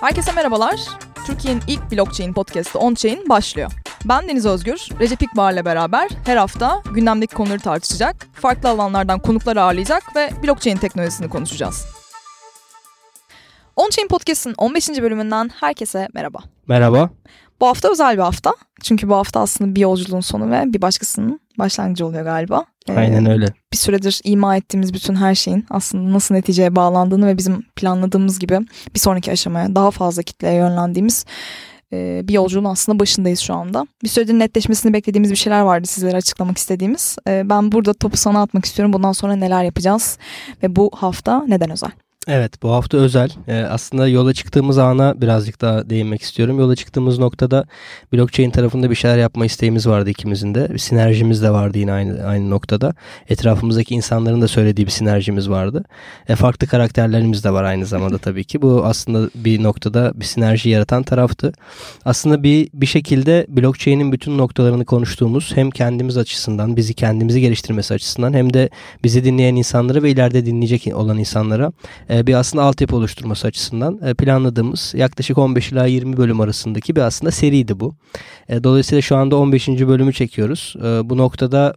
Herkese merhabalar. Türkiye'nin ilk blockchain podcastı OnChain başlıyor. Ben Deniz Özgür, Recep İkbar'la beraber her hafta gündemdeki konuları tartışacak, farklı alanlardan konuklar ağırlayacak ve blockchain teknolojisini konuşacağız. OnChain Podcast'ın 15. bölümünden herkese merhaba. Merhaba. Bu hafta özel bir hafta. Çünkü bu hafta aslında bir yolculuğun sonu ve bir başkasının başlangıcı oluyor galiba. Ee, Aynen öyle. Bir süredir ima ettiğimiz bütün her şeyin aslında nasıl neticeye bağlandığını ve bizim planladığımız gibi bir sonraki aşamaya daha fazla kitleye yönlendiğimiz e, bir yolculuğun aslında başındayız şu anda. Bir süredir netleşmesini beklediğimiz bir şeyler vardı sizlere açıklamak istediğimiz. E, ben burada topu sana atmak istiyorum. Bundan sonra neler yapacağız ve bu hafta neden özel? Evet bu hafta özel. Ee, aslında yola çıktığımız ana birazcık daha değinmek istiyorum. Yola çıktığımız noktada blockchain tarafında bir şeyler yapma isteğimiz vardı ikimizin de. Bir sinerjimiz de vardı yine aynı aynı noktada. Etrafımızdaki insanların da söylediği bir sinerjimiz vardı. E, farklı karakterlerimiz de var aynı zamanda tabii ki. Bu aslında bir noktada bir sinerji yaratan taraftı. Aslında bir bir şekilde blockchain'in bütün noktalarını konuştuğumuz hem kendimiz açısından bizi kendimizi geliştirmesi açısından hem de bizi dinleyen insanlara ve ileride dinleyecek olan insanlara e, bir aslında altyapı oluşturması açısından e, planladığımız yaklaşık 15 ila 20 bölüm arasındaki bir aslında seriydi bu. E, dolayısıyla şu anda 15. bölümü çekiyoruz. Bu noktada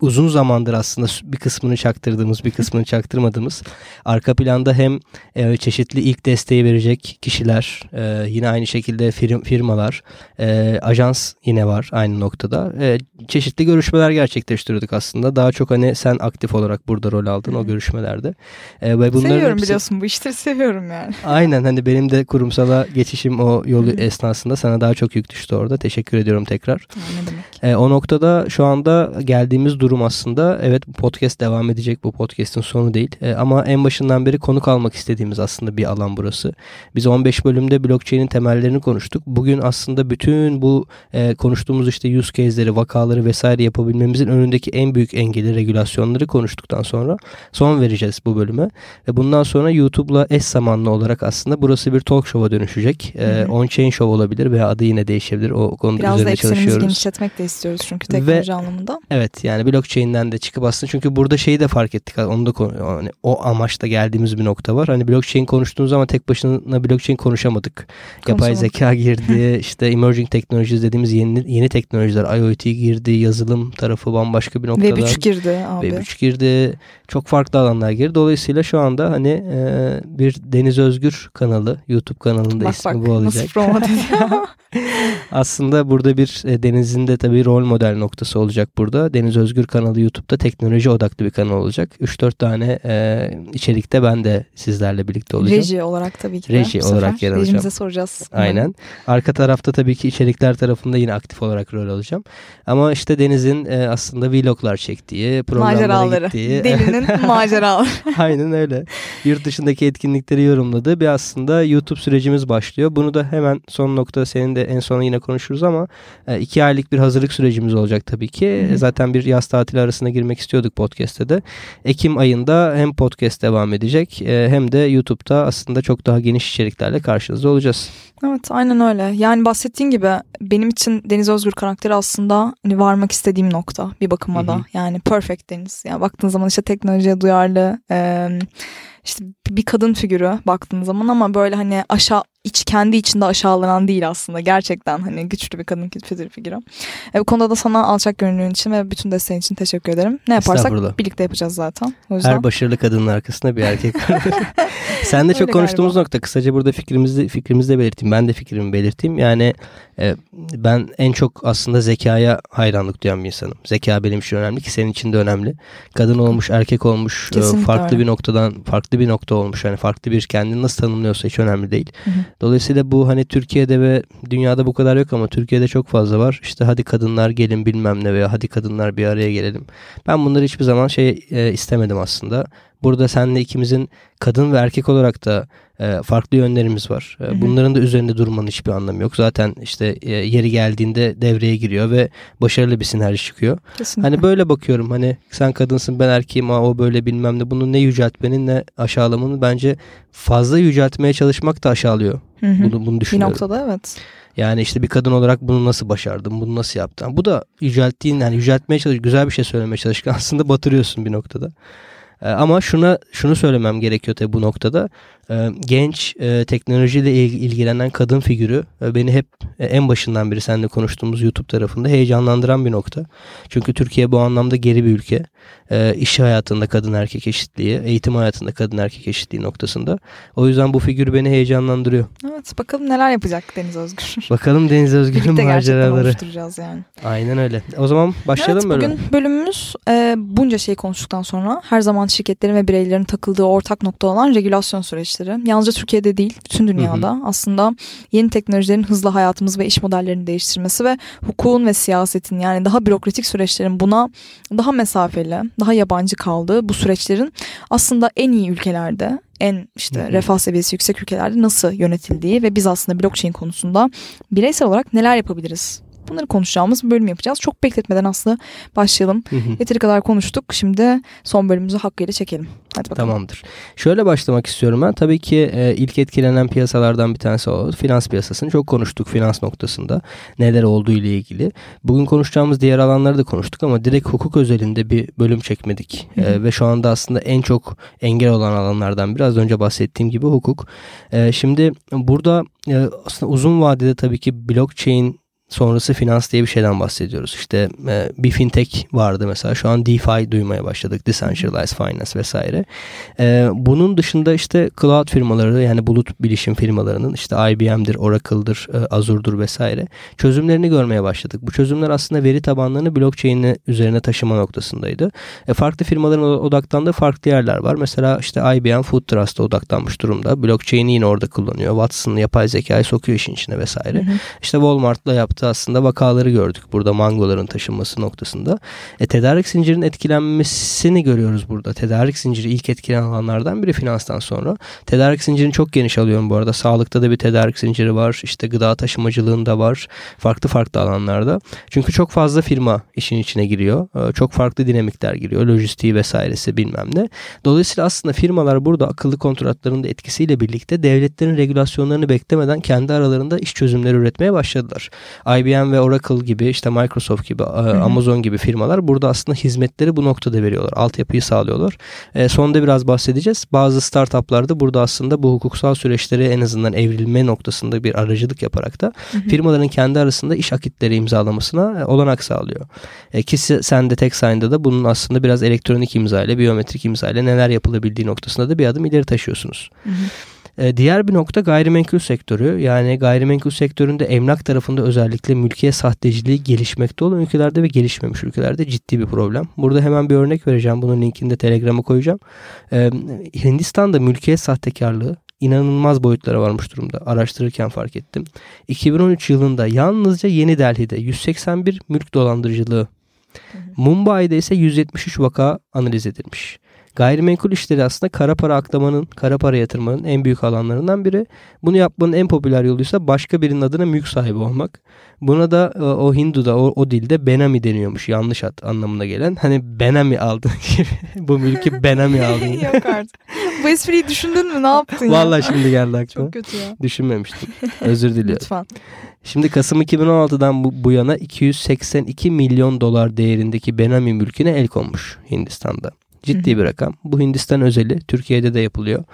uzun zamandır aslında bir kısmını çaktırdığımız bir kısmını çaktırmadığımız arka planda hem e, çeşitli ilk desteği verecek kişiler e, yine aynı şekilde firm, firmalar e, ajans yine var aynı noktada e, çeşitli görüşmeler gerçekleştiriyorduk aslında daha çok hani sen aktif olarak burada rol aldın Hı. o görüşmelerde e, ve seviyorum hepsi, biliyorsun bu işleri seviyorum yani aynen hani benim de kurumsala geçişim o yolu Hı. esnasında sana daha çok yük düştü orada teşekkür ediyorum tekrar ne demek. E, o noktada şu anda geldiğimiz durum aslında evet bu podcast devam edecek. Bu podcast'in sonu değil. E, ama en başından beri konuk almak istediğimiz aslında bir alan burası. Biz 15 bölümde blockchain'in temellerini konuştuk. Bugün aslında bütün bu e, konuştuğumuz işte use case'leri, vakaları vesaire yapabilmemizin önündeki en büyük engeli, regülasyonları konuştuktan sonra son vereceğiz bu bölüme. Ve bundan sonra YouTube'la eş zamanlı olarak aslında burası bir talk show'a dönüşecek. E, On-chain show olabilir veya adı yine değişebilir. O konuda Biraz üzerinde çalışıyoruz. Biraz da genişletmek de istiyoruz çünkü teknoloji Ve, anlamında. Evet yani blockchain'den de çıkıp aslında çünkü burada şeyi de fark ettik. Onu da hani o amaçta geldiğimiz bir nokta var. Hani blockchain konuştuğunuz ama tek başına blockchain konuşamadık. Yapay zeka girdi, işte emerging technologies dediğimiz yeni yeni teknolojiler, IoT girdi, yazılım tarafı bambaşka bir noktada. Web3 girdi abi. Web3 girdi. Çok farklı alanlar girdi. Dolayısıyla şu anda hani e, bir Deniz Özgür kanalı, YouTube kanalında bak, ismi bak, bu olacak. aslında burada bir e, Deniz'in de tabii rol model noktası olacak burada. Deniz Özgür kanalı YouTube'da teknoloji odaklı bir kanal olacak. 3-4 tane e, içerikte ben de sizlerle birlikte olacağım. Reji olarak tabii ki. Reji olarak yer alacağım. Rejimize soracağız. Aynen. Arka tarafta tabii ki içerikler tarafında yine aktif olarak rol alacağım. Ama işte Deniz'in e, aslında vloglar çektiği, programlara gittiği. Delinin maceraları. Aynen öyle. Yurt dışındaki etkinlikleri yorumladığı bir aslında YouTube sürecimiz başlıyor. Bunu da hemen son nokta senin de en son yine konuşuruz ama e, iki aylık bir hazırlık sürecimiz olacak tabii ki. Hı-hı. Zaten bir yaz tatili arasına girmek istiyorduk podcast'te de. Ekim ayında hem podcast devam edecek e, hem de YouTube'da aslında çok daha geniş içeriklerle karşınızda olacağız. Evet aynen öyle. Yani bahsettiğin gibi benim için Deniz Özgür karakteri aslında hani varmak istediğim nokta bir bakıma Hı-hı. da. Yani perfect Deniz. Yani baktığın zaman işte teknolojiye duyarlı, e, işte bir kadın figürü baktığın zaman ama böyle hani aşağı iç kendi içinde aşağılanan değil aslında. Gerçekten hani güçlü bir kadın figürü figürü. E, bu konuda da sana alçak gönüllülüğün için ve bütün desteğin için teşekkür ederim. Ne yaparsak birlikte yapacağız zaten. O yüzden... Her başarılı kadının arkasında bir erkek var. Sen de çok konuştuğumuz galiba. nokta. Kısaca burada fikrimizi fikrimizi de belirteyim. Ben de fikrimi belirteyim. Yani e, ben en çok aslında zekaya hayranlık duyan bir insanım. Zeka benim için önemli ki senin için de önemli. Kadın olmuş, erkek olmuş, e, Kesinlikle farklı öyle. bir noktadan farklı bir nokta olmuş. Yani farklı bir kendini nasıl tanımlıyorsa hiç önemli değil. Hı hı. Dolayısıyla bu hani Türkiye'de ve dünyada bu kadar yok ama Türkiye'de çok fazla var. İşte hadi kadınlar gelin bilmem ne veya hadi kadınlar bir araya gelelim. Ben bunları hiçbir zaman şey e, istemedim aslında. Burada seninle ikimizin kadın ve erkek olarak da e, farklı yönlerimiz var. E, bunların da üzerinde durmanın hiçbir anlamı yok. Zaten işte e, yeri geldiğinde devreye giriyor ve başarılı bir sinerji çıkıyor. Kesinlikle. Hani böyle bakıyorum hani sen kadınsın ben erkeğim ama o böyle bilmem ne. Bunu ne yüceltmenin ne aşağılamanın bence fazla yüceltmeye çalışmak da aşağılıyor. Hı hı. Bunu, bunu düşünüyorum. Bir noktada evet. Yani işte bir kadın olarak bunu nasıl başardın, bunu nasıl yaptın? Bu da yücelttiğin yani yüceltmeye çalış, güzel bir şey söylemeye çalışırken aslında batırıyorsun bir noktada. Ee, ama şuna şunu söylemem gerekiyor tabii bu noktada. E, genç e, teknolojiyle ilgilenen kadın figürü e, beni hep e, en başından beri seninle konuştuğumuz YouTube tarafında heyecanlandıran bir nokta. Çünkü Türkiye bu anlamda geri bir ülke. E, iş hayatında kadın erkek eşitliği, eğitim hayatında kadın erkek eşitliği noktasında. O yüzden bu figür beni heyecanlandırıyor. Evet bakalım neler yapacak Deniz Özgür. Bakalım Deniz Özgür'ün maceraları. yani. Aynen öyle. O zaman başlayalım evet, bugün bölümümüz e, bunca şey konuştuktan sonra her zaman şirketlerin ve bireylerin takıldığı ortak nokta olan regülasyon süreçleri. Yalnızca Türkiye'de değil, bütün dünyada hı hı. aslında yeni teknolojilerin hızla hayatımız ve iş modellerini değiştirmesi ve hukukun ve siyasetin yani daha bürokratik süreçlerin buna daha mesafeli, daha yabancı kaldığı bu süreçlerin aslında en iyi ülkelerde en işte refah seviyesi yüksek ülkelerde nasıl yönetildiği ve biz aslında blockchain konusunda bireysel olarak neler yapabiliriz Bunları konuşacağımız bir bölüm yapacağız. Çok bekletmeden aslında başlayalım. Hı hı. Yeteri kadar konuştuk. Şimdi son bölümümüzü hakkıyla çekelim. Hadi bakalım. Tamamdır. Şöyle başlamak istiyorum ben. Tabii ki e, ilk etkilenen piyasalardan bir tanesi o. Finans piyasasını çok konuştuk finans noktasında. Neler olduğu ile ilgili. Bugün konuşacağımız diğer alanları da konuştuk ama direkt hukuk özelinde bir bölüm çekmedik. Hı hı. E, ve şu anda aslında en çok engel olan alanlardan biraz önce bahsettiğim gibi hukuk. E, şimdi burada e, aslında uzun vadede tabii ki blockchain sonrası finans diye bir şeyden bahsediyoruz. İşte e, bir fintech vardı mesela şu an DeFi duymaya başladık. Decentralized Finance vesaire. E, bunun dışında işte cloud firmaları yani bulut bilişim firmalarının işte IBM'dir, Oracle'dır, e, Azure'dur vesaire çözümlerini görmeye başladık. Bu çözümler aslında veri tabanlarını blockchain'in üzerine taşıma noktasındaydı. E, farklı firmaların odaklandığı farklı yerler var. Mesela işte IBM Food Trust'a odaklanmış durumda. Blockchain'i yine orada kullanıyor. Watson yapay zekayı sokuyor işin içine vesaire. Hı hı. İşte Walmart'la yaptı yaptığı aslında vakaları gördük burada mangoların taşınması noktasında. E, tedarik zincirinin etkilenmesini görüyoruz burada. Tedarik zinciri ilk etkilenen alanlardan biri finanstan sonra. Tedarik zincirini çok geniş alıyorum bu arada. Sağlıkta da bir tedarik zinciri var. İşte gıda taşımacılığında var. Farklı farklı alanlarda. Çünkü çok fazla firma işin içine giriyor. E, çok farklı dinamikler giriyor. Lojistiği vesairesi bilmem ne. Dolayısıyla aslında firmalar burada akıllı kontratların da etkisiyle birlikte devletlerin regülasyonlarını beklemeden kendi aralarında iş çözümleri üretmeye başladılar. IBM ve Oracle gibi işte Microsoft gibi Hı-hı. Amazon gibi firmalar burada aslında hizmetleri bu noktada veriyorlar. Altyapıyı sağlıyorlar. E, sonunda biraz bahsedeceğiz. Bazı startuplar da burada aslında bu hukuksal süreçleri en azından evrilme noktasında bir aracılık yaparak da firmaların kendi arasında iş akitleri imzalamasına e, olanak sağlıyor. E, ki sen de TechSign'da da bunun aslında biraz elektronik imza ile biyometrik imza ile neler yapılabildiği noktasında da bir adım ileri taşıyorsunuz. Hı hı. E, diğer bir nokta gayrimenkul sektörü. Yani gayrimenkul sektöründe emlak tarafında özellikle mülkiye sahteciliği gelişmekte olan ülkelerde ve gelişmemiş ülkelerde ciddi bir problem. Burada hemen bir örnek vereceğim. Bunun linkini de Telegram'a koyacağım. E, Hindistan'da mülkiye sahtekarlığı inanılmaz boyutlara varmış durumda. Araştırırken fark ettim. 2013 yılında yalnızca Yeni Delhi'de 181 mülk dolandırıcılığı, Mumbai'de ise 173 vaka analiz edilmiş. Gayrimenkul işleri aslında kara para aklamanın, kara para yatırmanın en büyük alanlarından biri. Bunu yapmanın en popüler yoluysa başka birinin adına mülk sahibi olmak. Buna da e, o Hindu'da o, o dilde benami deniyormuş. Yanlış at anlamına gelen. Hani benami aldın gibi. Bu mülkü benami aldın. Yok artık. Bu espriyi düşündün mü? Ne yaptın Vallahi ya? şimdi geldi aklıma. Çok kötü ya. Düşünmemiştim. Özür diliyorum. Lütfen. Şimdi Kasım 2016'dan bu, bu yana 282 milyon dolar değerindeki Benami mülküne el konmuş Hindistan'da. Ciddi bir rakam. Bu Hindistan özeli. Türkiye'de de yapılıyor.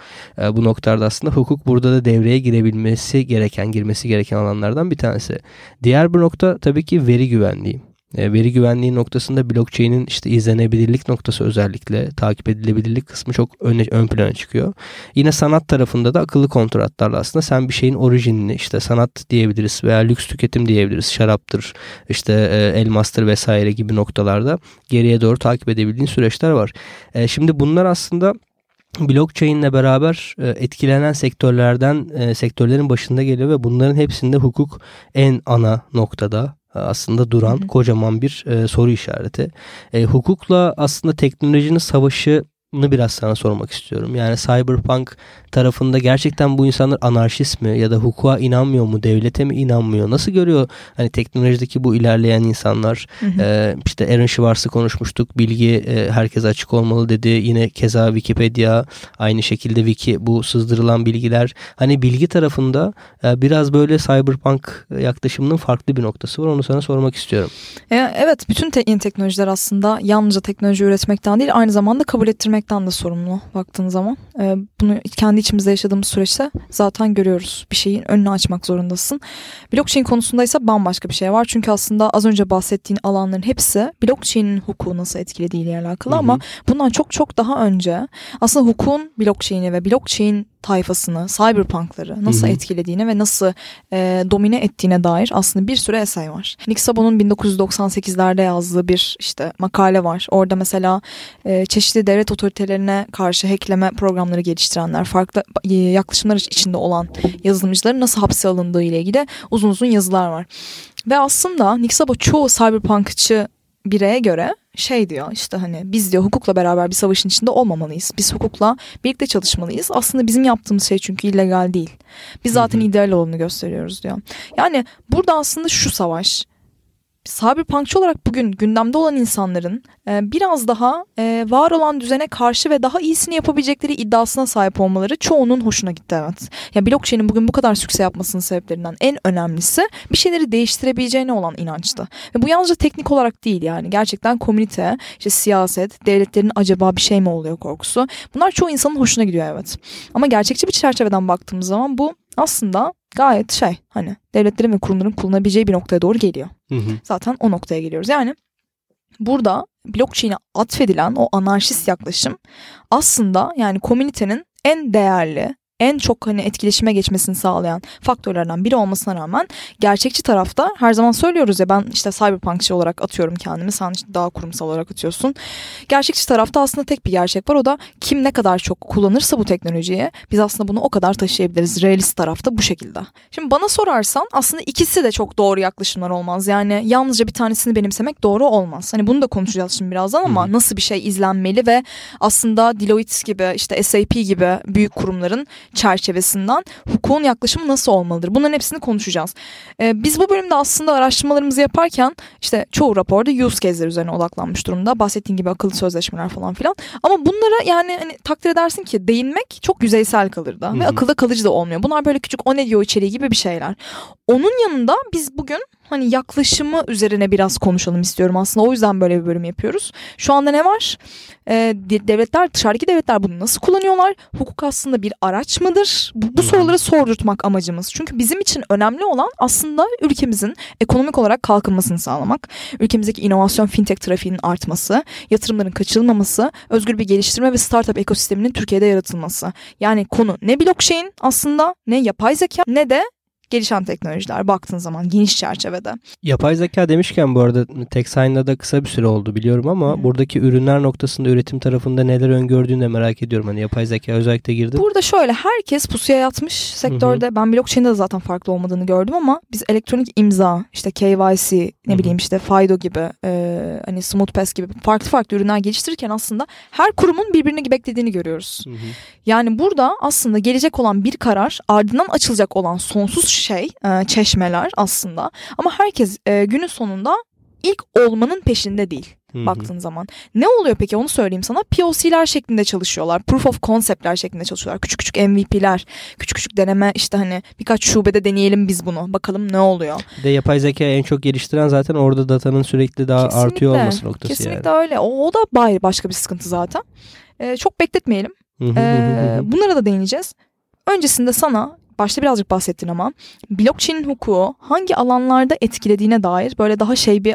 E, bu noktada aslında hukuk burada da devreye girebilmesi gereken, girmesi gereken alanlardan bir tanesi. Diğer bir nokta tabii ki veri güvenliği. E, veri güvenliği noktasında blockchain'in işte izlenebilirlik noktası özellikle takip edilebilirlik kısmı çok öne, ön plana çıkıyor. Yine sanat tarafında da akıllı kontratlarla aslında sen bir şeyin orijinini işte sanat diyebiliriz veya lüks tüketim diyebiliriz. Şaraptır, işte e, elmastır vesaire gibi noktalarda geriye doğru takip edebildiğin süreçler var. E, şimdi bunlar aslında blockchain ile beraber etkilenen sektörlerden sektörlerin başında geliyor ve bunların hepsinde hukuk en ana noktada aslında duran hı hı. kocaman bir e, soru işareti. E, hukukla aslında teknolojinin savaşı biraz sana sormak istiyorum. Yani cyberpunk tarafında gerçekten bu insanlar anarşist mi ya da hukuka inanmıyor mu, devlete mi inanmıyor? Nasıl görüyor hani teknolojideki bu ilerleyen insanlar? Hı hı. Ee, işte Aaron Schwartz'ı konuşmuştuk. Bilgi e, herkese açık olmalı dedi. Yine keza Wikipedia aynı şekilde wiki bu sızdırılan bilgiler. Hani bilgi tarafında e, biraz böyle cyberpunk yaklaşımının farklı bir noktası var. Onu sana sormak istiyorum. E, evet bütün te- teknolojiler aslında yalnızca teknoloji üretmekten değil aynı zamanda kabul ettirmek değiştirmekten de sorumlu baktığın zaman. E, bunu kendi içimizde yaşadığımız süreçte zaten görüyoruz. Bir şeyin önünü açmak zorundasın. Blockchain konusunda ise bambaşka bir şey var. Çünkü aslında az önce bahsettiğin alanların hepsi blockchain'in hukuku nasıl etkilediğiyle alakalı hı hı. ama bundan çok çok daha önce aslında hukukun blockchain'i ve blockchain tayfasını, cyberpunkları nasıl Hı-hı. etkilediğine ve nasıl e, domine ettiğine dair aslında bir sürü esay var. Nick Szabo'nun 1998'lerde yazdığı bir işte makale var. Orada mesela e, çeşitli devlet otoritelerine karşı hackleme programları geliştirenler, farklı e, yaklaşımlar içinde olan yazılımcıların nasıl hapse alındığı ile ilgili uzun uzun yazılar var. Ve aslında Nick Szabo çoğu cyberpunkçı bireye göre şey diyor işte hani biz diyor hukukla beraber bir savaşın içinde olmamalıyız. Biz hukukla birlikte çalışmalıyız. Aslında bizim yaptığımız şey çünkü illegal değil. Biz zaten hı hı. ideal olanı gösteriyoruz diyor. Yani burada aslında şu savaş cyberpunkçı olarak bugün gündemde olan insanların e, biraz daha e, var olan düzene karşı ve daha iyisini yapabilecekleri iddiasına sahip olmaları çoğunun hoşuna gitti evet. Ya blockchain'in bugün bu kadar sükse yapmasının sebeplerinden en önemlisi bir şeyleri değiştirebileceğine olan inançtı. Ve bu yalnızca teknik olarak değil yani gerçekten komünite, işte siyaset, devletlerin acaba bir şey mi oluyor korkusu. Bunlar çoğu insanın hoşuna gidiyor evet. Ama gerçekçi bir çerçeveden baktığımız zaman bu aslında gayet şey hani devletlerin ve kurumların kullanabileceği bir noktaya doğru geliyor. Hı hı. Zaten o noktaya geliyoruz. Yani burada blockchain'e atfedilen o anarşist yaklaşım aslında yani komünitenin en değerli, en çok hani etkileşime geçmesini sağlayan faktörlerden biri olmasına rağmen gerçekçi tarafta her zaman söylüyoruz ya ben işte cyberpunkçı olarak atıyorum kendimi sen işte daha kurumsal olarak atıyorsun. Gerçekçi tarafta aslında tek bir gerçek var o da kim ne kadar çok kullanırsa bu teknolojiye biz aslında bunu o kadar taşıyabiliriz. Realist tarafta bu şekilde. Şimdi bana sorarsan aslında ikisi de çok doğru yaklaşımlar olmaz. Yani yalnızca bir tanesini benimsemek doğru olmaz. Hani bunu da konuşacağız şimdi birazdan ama nasıl bir şey izlenmeli ve aslında Deloitte gibi işte SAP gibi büyük kurumların çerçevesinden hukukun yaklaşımı nasıl olmalıdır? Bunların hepsini konuşacağız. Ee, biz bu bölümde aslında araştırmalarımızı yaparken işte çoğu raporda use case'ler üzerine odaklanmış durumda. Bahsettiğim gibi akıllı sözleşmeler falan filan. Ama bunlara yani hani takdir edersin ki değinmek çok yüzeysel kalır da. Hı-hı. Ve akılda kalıcı da olmuyor. Bunlar böyle küçük o ne diyor içeriği gibi bir şeyler. Onun yanında biz bugün hani yaklaşımı üzerine biraz konuşalım istiyorum aslında. O yüzden böyle bir bölüm yapıyoruz. Şu anda ne var? Ee, devletler, dışarıdaki devletler bunu nasıl kullanıyorlar? Hukuk aslında bir araç mıdır? Bu, bu soruları sordurtmak amacımız. Çünkü bizim için önemli olan aslında ülkemizin ekonomik olarak kalkınmasını sağlamak. Ülkemizdeki inovasyon fintech trafiğinin artması, yatırımların kaçırılmaması, özgür bir geliştirme ve startup ekosisteminin Türkiye'de yaratılması. Yani konu ne blockchain aslında ne yapay zeka ne de gelişen teknolojiler baktığın zaman geniş çerçevede. Yapay zeka demişken bu arada TechSign'da da kısa bir süre oldu biliyorum ama hmm. buradaki ürünler noktasında üretim tarafında neler öngördüğünü de merak ediyorum. Hani yapay zeka özellikle girdi. Burada şöyle herkes pusuya yatmış sektörde. hı Ben blockchain'de de zaten farklı olmadığını gördüm ama biz elektronik imza, işte KYC, ne hı bileyim işte FIDO gibi, e, hani SmoothPass gibi farklı farklı ürünler geliştirirken aslında her kurumun birbirini beklediğini görüyoruz. Hı-hı. Yani burada aslında gelecek olan bir karar ardından açılacak olan sonsuz şey e, çeşmeler aslında. Ama herkes e, günün sonunda ilk olmanın peşinde değil. Hı-hı. baktığın zaman. Ne oluyor peki onu söyleyeyim sana. POC'ler şeklinde çalışıyorlar. Proof of concept'ler şeklinde çalışıyorlar. Küçük küçük MVP'ler, küçük küçük deneme işte hani birkaç şubede deneyelim biz bunu. Bakalım ne oluyor. De yapay zeka en çok geliştiren zaten orada datanın sürekli daha kesinlikle, artıyor olması noktası kesinlikle yani. öyle. O, o da bayır başka bir sıkıntı zaten. Ee, çok bekletmeyelim. ee, bunlara da değineceğiz. Öncesinde sana başta birazcık bahsettin ama blockchain hukuku hangi alanlarda etkilediğine dair böyle daha şey bir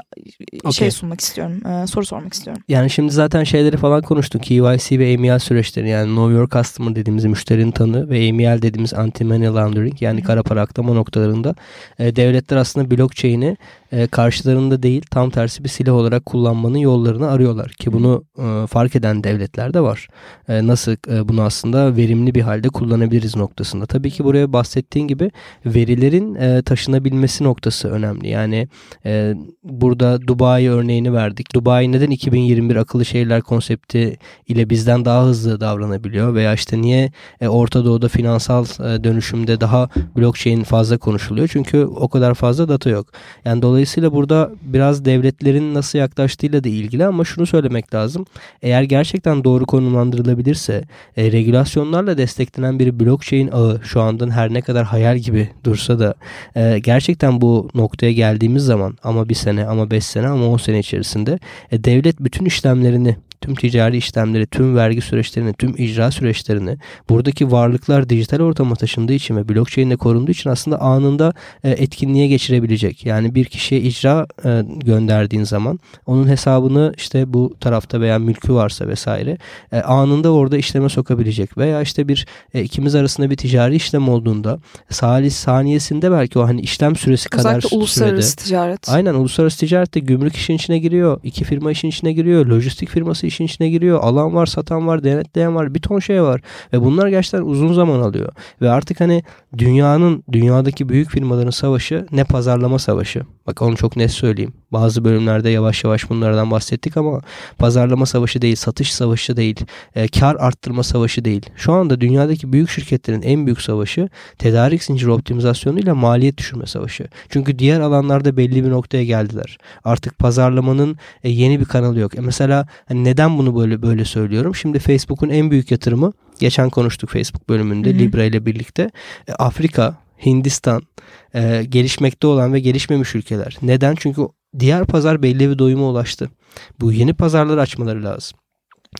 okay. şey sunmak istiyorum. E, soru sormak istiyorum. Yani şimdi zaten şeyleri falan konuştuk. KYC ve AML süreçleri yani Know Your Customer dediğimiz müşterinin tanı ve AML dediğimiz Anti-Money Laundering yani kara para aklama noktalarında e, devletler aslında blockchain'i e, karşılarında değil tam tersi bir silah olarak kullanmanın yollarını arıyorlar ki bunu e, fark eden devletler de var. E, nasıl e, bunu aslında verimli bir halde kullanabiliriz noktasında. Tabii ki buraya bahsettiğin gibi verilerin e, taşınabilmesi noktası önemli. Yani e, burada Dubai örneğini verdik. Dubai neden 2021 akıllı şehirler konsepti ile bizden daha hızlı davranabiliyor veya işte niye e, Orta Doğu'da finansal e, dönüşümde daha blockchain fazla konuşuluyor? Çünkü o kadar fazla data yok. Yani dolayısıyla burada biraz devletlerin nasıl yaklaştığıyla da ilgili ama şunu söylemek lazım. Eğer gerçekten doğru konumlandırılabilirse e, regülasyonlarla desteklenen bir blockchain ağı şu andan her ne kadar hayal gibi dursa da e, gerçekten bu noktaya geldiğimiz zaman ama bir sene ama beş sene ama on sene içerisinde e, devlet bütün işlemlerini tüm ticari işlemleri, tüm vergi süreçlerini, tüm icra süreçlerini buradaki varlıklar dijital ortama taşındığı için ve blockchain ile korunduğu için aslında anında e, etkinliğe geçirebilecek. Yani bir kişiye icra e, gönderdiğin zaman onun hesabını işte bu tarafta veya mülkü varsa vesaire e, anında orada işleme sokabilecek veya işte bir e, ikimiz arasında bir ticari işlem olduğunda salis saniyesinde belki o hani işlem süresi kadar Özellikle uluslararası sürede, ticaret. Aynen uluslararası ticarette gümrük işin içine giriyor. iki firma işin içine giriyor. Lojistik firması işin içine giriyor. Alan var, satan var, denetleyen var. Bir ton şey var. Ve bunlar gerçekten uzun zaman alıyor. Ve artık hani dünyanın, dünyadaki büyük firmaların savaşı ne pazarlama savaşı. Bak onu çok net söyleyeyim. Bazı bölümlerde yavaş yavaş bunlardan bahsettik ama pazarlama savaşı değil, satış savaşı değil, e, kar arttırma savaşı değil. Şu anda dünyadaki büyük şirketlerin en büyük savaşı tedarik zinciri optimizasyonu ile maliyet düşürme savaşı. Çünkü diğer alanlarda belli bir noktaya geldiler. Artık pazarlamanın e, yeni bir kanalı yok. E mesela hani neden bunu böyle böyle söylüyorum? Şimdi Facebook'un en büyük yatırımı geçen konuştuk Facebook bölümünde Hı-hı. Libra ile birlikte e, Afrika, Hindistan, e, gelişmekte olan ve gelişmemiş ülkeler. Neden? Çünkü diğer pazar belli bir doyuma ulaştı. Bu yeni pazarları açmaları lazım.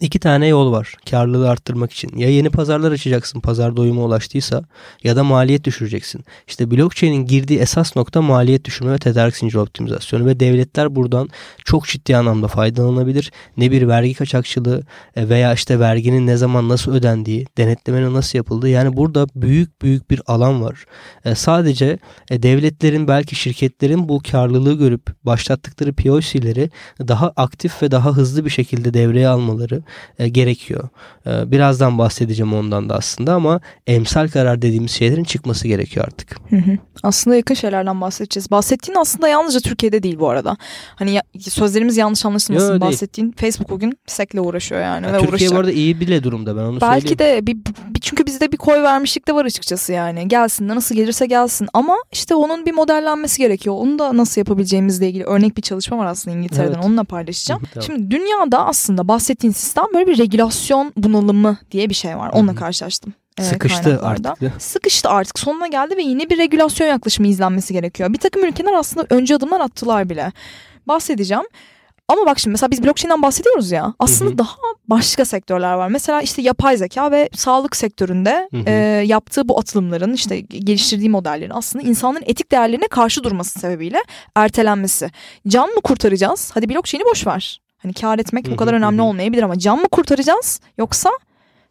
İki tane yol var karlılığı arttırmak için. Ya yeni pazarlar açacaksın pazar doyuma ulaştıysa ya da maliyet düşüreceksin. İşte blockchain'in girdiği esas nokta maliyet düşürme ve tedarik zinciri optimizasyonu ve devletler buradan çok ciddi anlamda faydalanabilir. Ne bir vergi kaçakçılığı e, veya işte verginin ne zaman nasıl ödendiği, denetlemenin nasıl yapıldığı yani burada büyük büyük bir alan var. E, sadece e, devletlerin belki şirketlerin bu karlılığı görüp başlattıkları POC'leri daha aktif ve daha hızlı bir şekilde devreye almaları e, gerekiyor. E, birazdan bahsedeceğim ondan da aslında ama emsal karar dediğimiz şeylerin çıkması gerekiyor artık. Hı hı. Aslında yakın şeylerden bahsedeceğiz. Bahsettiğin aslında yalnızca Türkiye'de değil bu arada. Hani ya, sözlerimiz yanlış anlaşılmasın. Yo, Bahsettiğin Facebook bugün SEC'le uğraşıyor yani. Ya, ve Türkiye uğraşacak. bu arada iyi bile durumda ben onu Belki söyleyeyim. de bir, bir, çünkü bizde bir koy vermişlik de var açıkçası yani. Gelsin de nasıl gelirse gelsin. Ama işte onun bir modellenmesi gerekiyor. Onu da nasıl yapabileceğimizle ilgili örnek bir çalışma var aslında İngiltere'den. Evet. Onunla paylaşacağım. tamam. Şimdi dünyada aslında bahsettiğin sistem böyle bir regülasyon bunalımı diye bir şey var. Onunla karşılaştım. Sıkıştı artık. Sıkıştı artık sonuna geldi ve yine bir regülasyon yaklaşımı izlenmesi gerekiyor. Bir takım ülkeler aslında önce adımlar attılar bile. Bahsedeceğim. Ama bak şimdi mesela biz blockchain'den bahsediyoruz ya. Aslında hı hı. daha başka sektörler var. Mesela işte yapay zeka ve sağlık sektöründe hı hı. E, yaptığı bu atılımların işte geliştirdiği modellerin aslında insanların etik değerlerine karşı durması sebebiyle ertelenmesi. Can mı kurtaracağız? Hadi blockchain'i boş ver. Hani kar etmek bu kadar önemli olmayabilir ama can mı kurtaracağız yoksa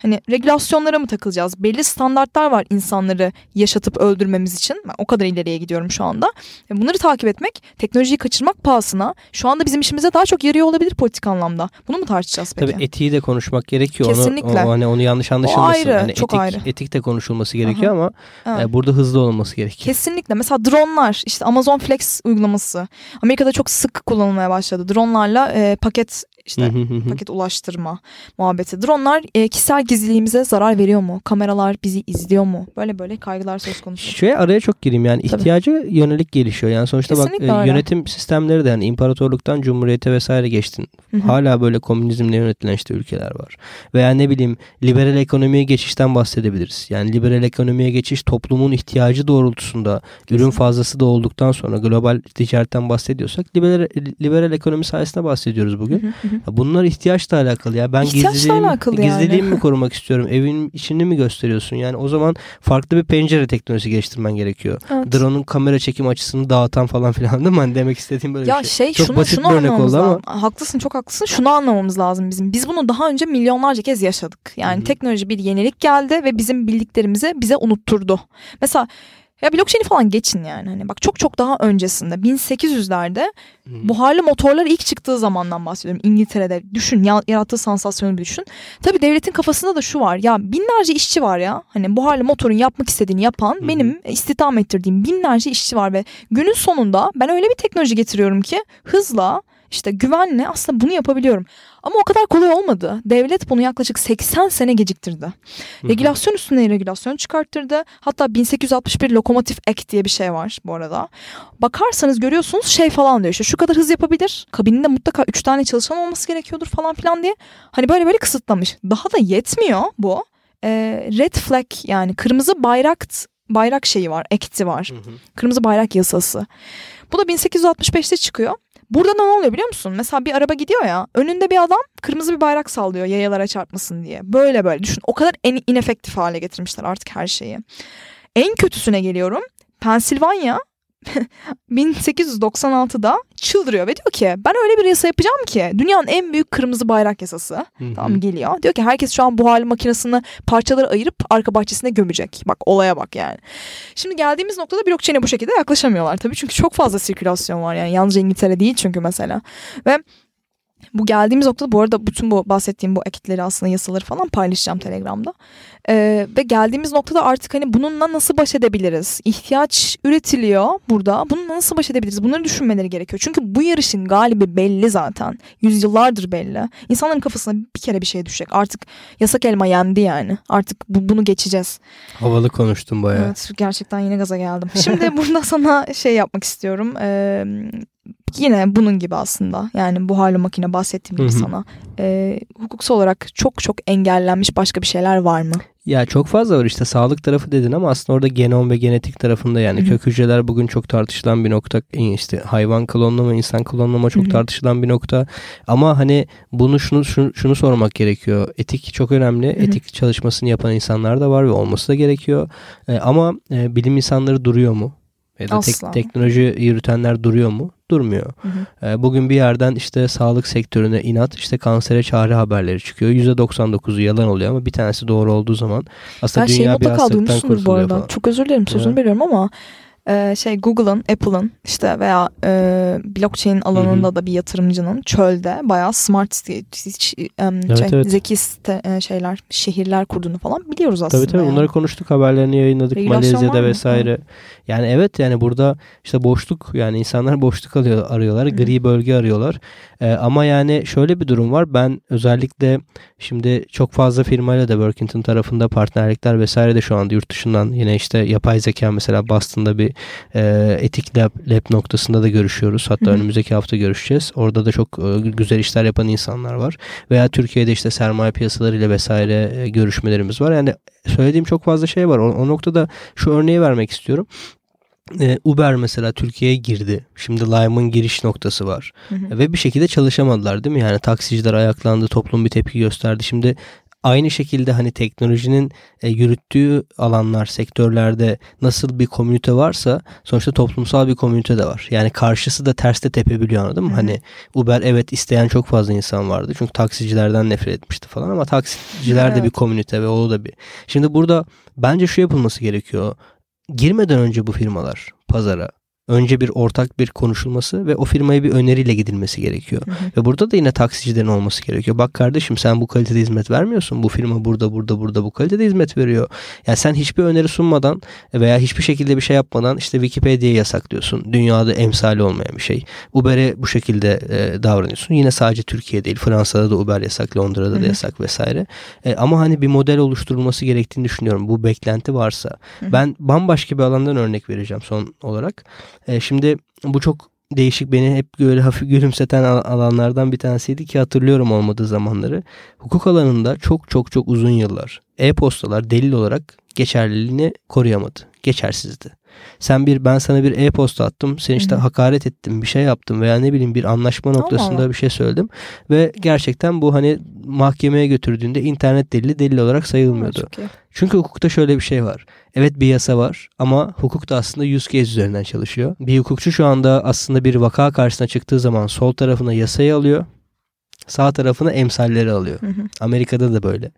Hani regülasyonlara mı takılacağız? Belli standartlar var insanları yaşatıp öldürmemiz için. Ben o kadar ileriye gidiyorum şu anda. Bunları takip etmek, teknolojiyi kaçırmak pahasına şu anda bizim işimize daha çok yarıyor olabilir politik anlamda. Bunu mu tartışacağız peki? Tabii etiği de konuşmak gerekiyor. Kesinlikle. Onu, o, hani onu yanlış anlaşılmasın. O ayrı, hani çok etik, ayrı. Etik de konuşulması gerekiyor Aha. ama evet. e, burada hızlı olması gerekiyor. Kesinlikle. Mesela dronlar, işte Amazon Flex uygulaması. Amerika'da çok sık kullanılmaya başladı. Dronlarla e, paket işte paket ulaştırma muhabbeti. Dronlar e, kişisel gizliliğimize zarar veriyor mu? Kameralar bizi izliyor mu? Böyle böyle kaygılar söz konusu. Şöyle araya çok gireyim yani Tabii. ihtiyaca yönelik gelişiyor. Yani sonuçta Kesinlikle bak e, yönetim sistemleri de yani imparatorluktan cumhuriyete vesaire geçtin. Hı-hı. Hala böyle komünizmle yönetilen işte ülkeler var. Veya ne bileyim liberal ekonomiye geçişten bahsedebiliriz. Yani liberal ekonomiye geçiş toplumun ihtiyacı doğrultusunda Kesinlikle. ürün fazlası da olduktan sonra global ticaretten bahsediyorsak liberal, liberal ekonomi sayesinde bahsediyoruz bugün. Hı hı. Bunlar ihtiyaçla alakalı ya. Ben İhtiyaçla gizliliğimi, alakalı gizliliğimi yani. mi korumak istiyorum? Evin içini mi gösteriyorsun? Yani o zaman farklı bir pencere teknolojisi geliştirmen gerekiyor. Evet. Drone'un kamera çekim açısını dağıtan falan filan değil mi? Hani demek istediğim böyle ya bir şey. şey çok şunu, basit şunu bir örnek oldu ama. Lazım. Haklısın çok haklısın. Şunu anlamamız lazım bizim. Biz bunu daha önce milyonlarca kez yaşadık. Yani Hı-hı. teknoloji bir yenilik geldi ve bizim bildiklerimizi bize unutturdu. Mesela ya blockchain'i falan geçin yani. Hani bak çok çok daha öncesinde 1800'lerde hmm. buharlı motorlar ilk çıktığı zamandan bahsediyorum. İngiltere'de düşün ya, yarattığı sansasyonu bir düşün. Tabii devletin kafasında da şu var. Ya binlerce işçi var ya. Hani buharlı motorun yapmak istediğini yapan hmm. benim istihdam ettirdiğim binlerce işçi var ve günün sonunda ben öyle bir teknoloji getiriyorum ki hızla işte güvenle aslında bunu yapabiliyorum. Ama o kadar kolay olmadı. Devlet bunu yaklaşık 80 sene geciktirdi. Regülasyon üstüne regülasyon çıkarttırdı. Hatta 1861 Lokomotif Act diye bir şey var bu arada. Bakarsanız görüyorsunuz şey falan diyor işte şu kadar hız yapabilir. Kabininde mutlaka 3 tane çalışan olması gerekiyordur falan filan diye. Hani böyle böyle kısıtlamış. Daha da yetmiyor bu. Ee, red flag yani kırmızı bayrak bayrak şeyi var, ekti var. Hı hı. Kırmızı bayrak yasası. Bu da 1865'te çıkıyor. Burada ne oluyor biliyor musun? Mesela bir araba gidiyor ya önünde bir adam kırmızı bir bayrak sallıyor yayalara çarpmasın diye. Böyle böyle düşün o kadar en inefektif hale getirmişler artık her şeyi. En kötüsüne geliyorum. Pensilvanya 1896'da çıldırıyor ve diyor ki ben öyle bir yasa yapacağım ki dünyanın en büyük kırmızı bayrak yasası tamam geliyor. Diyor ki herkes şu an buharlı makinesini parçalara ayırıp arka bahçesine gömecek. Bak olaya bak yani. Şimdi geldiğimiz noktada blockchain'e bu şekilde yaklaşamıyorlar tabii çünkü çok fazla sirkülasyon var yani yalnızca İngiltere değil çünkü mesela. Ve bu geldiğimiz noktada bu arada bütün bu bahsettiğim bu ekitleri aslında yasaları falan paylaşacağım Telegram'da. Ee, ve geldiğimiz noktada artık hani bununla nasıl baş edebiliriz? İhtiyaç üretiliyor burada. Bununla nasıl baş edebiliriz? Bunları düşünmeleri gerekiyor. Çünkü bu yarışın galibi belli zaten. Yüzyıllardır belli. İnsanların kafasına bir kere bir şey düşecek. Artık yasak elma yendi yani. Artık bu, bunu geçeceğiz. Havalı konuştun bayağı. Evet gerçekten yine gaza geldim. Şimdi burada sana şey yapmak istiyorum. Ee, yine bunun gibi aslında yani buharlı makine bahsettiğim gibi sana e, hukuksal olarak çok çok engellenmiş başka bir şeyler var mı? Ya çok fazla var işte sağlık tarafı dedin ama aslında orada genom ve genetik tarafında yani Hı-hı. kök hücreler bugün çok tartışılan bir nokta. işte hayvan klonlama, insan klonlama çok Hı-hı. tartışılan bir nokta. Ama hani bunu şunu şunu, şunu sormak gerekiyor. Etik çok önemli. Hı-hı. Etik çalışmasını yapan insanlar da var ve olması da gerekiyor. E, ama e, bilim insanları duruyor mu? Ya da tek, teknoloji yürütenler duruyor mu? Durmuyor. Hı hı. Ee, bugün bir yerden işte sağlık sektörüne inat, işte kansere çare haberleri çıkıyor. %99'u yalan oluyor ama bir tanesi doğru olduğu zaman aslında Her dünya bir hastalıktan kurtuluyor bu arada. falan. Çok özür dilerim sözünü evet. veriyorum ama e, şey Google'ın, Apple'ın işte veya e, blockchain alanında Hı-hı. da bir yatırımcının çölde bayağı smart evet, şey, evet. zeki site, e, şeyler, şehirler kurduğunu falan biliyoruz aslında. Tabii tabii yani. bunları konuştuk haberlerini yayınladık Malezya'da vesaire. Hı. Yani evet yani burada işte boşluk yani insanlar boşluk alıyor, arıyorlar. Hı. Gri bölge arıyorlar. E, ama yani şöyle bir durum var. Ben özellikle şimdi çok fazla firmayla da Workington tarafında partnerlikler vesaire de şu anda yurt dışından yine işte yapay zeka mesela Boston'da bir e, etik lab, lab noktasında da görüşüyoruz. Hatta Hı. önümüzdeki hafta görüşeceğiz. Orada da çok e, güzel işler yapan insanlar var. Veya Türkiye'de işte sermaye piyasalarıyla vesaire e, görüşmelerimiz var. Yani söylediğim çok fazla şey var. O, o noktada şu örneği vermek istiyorum. Ee, Uber mesela Türkiye'ye girdi. Şimdi Lime'ın giriş noktası var. Hı hı. Ve bir şekilde çalışamadılar değil mi? Yani taksiciler ayaklandı, toplum bir tepki gösterdi. Şimdi aynı şekilde hani teknolojinin e, yürüttüğü alanlar, sektörlerde nasıl bir komünite varsa sonuçta toplumsal bir komünite de var. Yani karşısı da terste tepebiliyor anladın mı? Hı. Hani Uber evet isteyen çok fazla insan vardı. Çünkü taksicilerden nefret etmişti falan ama taksiciler evet. de bir komünite ve o da bir. Şimdi burada bence şu yapılması gerekiyor girmeden önce bu firmalar pazara önce bir ortak bir konuşulması ve o firmaya bir öneriyle gidilmesi gerekiyor. Hı hı. Ve burada da yine taksicilerin olması gerekiyor. Bak kardeşim sen bu kalitede hizmet vermiyorsun. Bu firma burada burada burada bu kalitede hizmet veriyor. Yani sen hiçbir öneri sunmadan veya hiçbir şekilde bir şey yapmadan işte Wikipedia'yı yasaklıyorsun. Dünyada emsali olmayan bir şey. Uber'e bu şekilde e, davranıyorsun. Yine sadece Türkiye değil. Fransa'da da Uber yasak, Londra'da hı hı. da yasak vesaire. E, ama hani bir model oluşturulması gerektiğini düşünüyorum. Bu beklenti varsa. Hı hı. Ben bambaşka bir alandan örnek vereceğim son olarak. E, şimdi bu çok değişik beni hep böyle hafif gülümseten alanlardan bir tanesiydi ki hatırlıyorum olmadığı zamanları. Hukuk alanında çok çok çok uzun yıllar e-postalar delil olarak geçerliliğini koruyamadı. Geçersizdi. Sen bir ben sana bir e-posta attım. Sen işte Hı-hı. hakaret ettim, bir şey yaptım veya ne bileyim bir anlaşma noktasında Allah. bir şey söyledim ve gerçekten bu hani mahkemeye götürdüğünde internet delili delil olarak sayılmıyordu. Çünkü hukukta şöyle bir şey var. Evet bir yasa var ama hukuk da aslında use case üzerinden çalışıyor. Bir hukukçu şu anda aslında bir vaka karşısına çıktığı zaman sol tarafına yasayı alıyor sağ tarafına emsalleri alıyor. Hı hı. Amerika'da da böyle.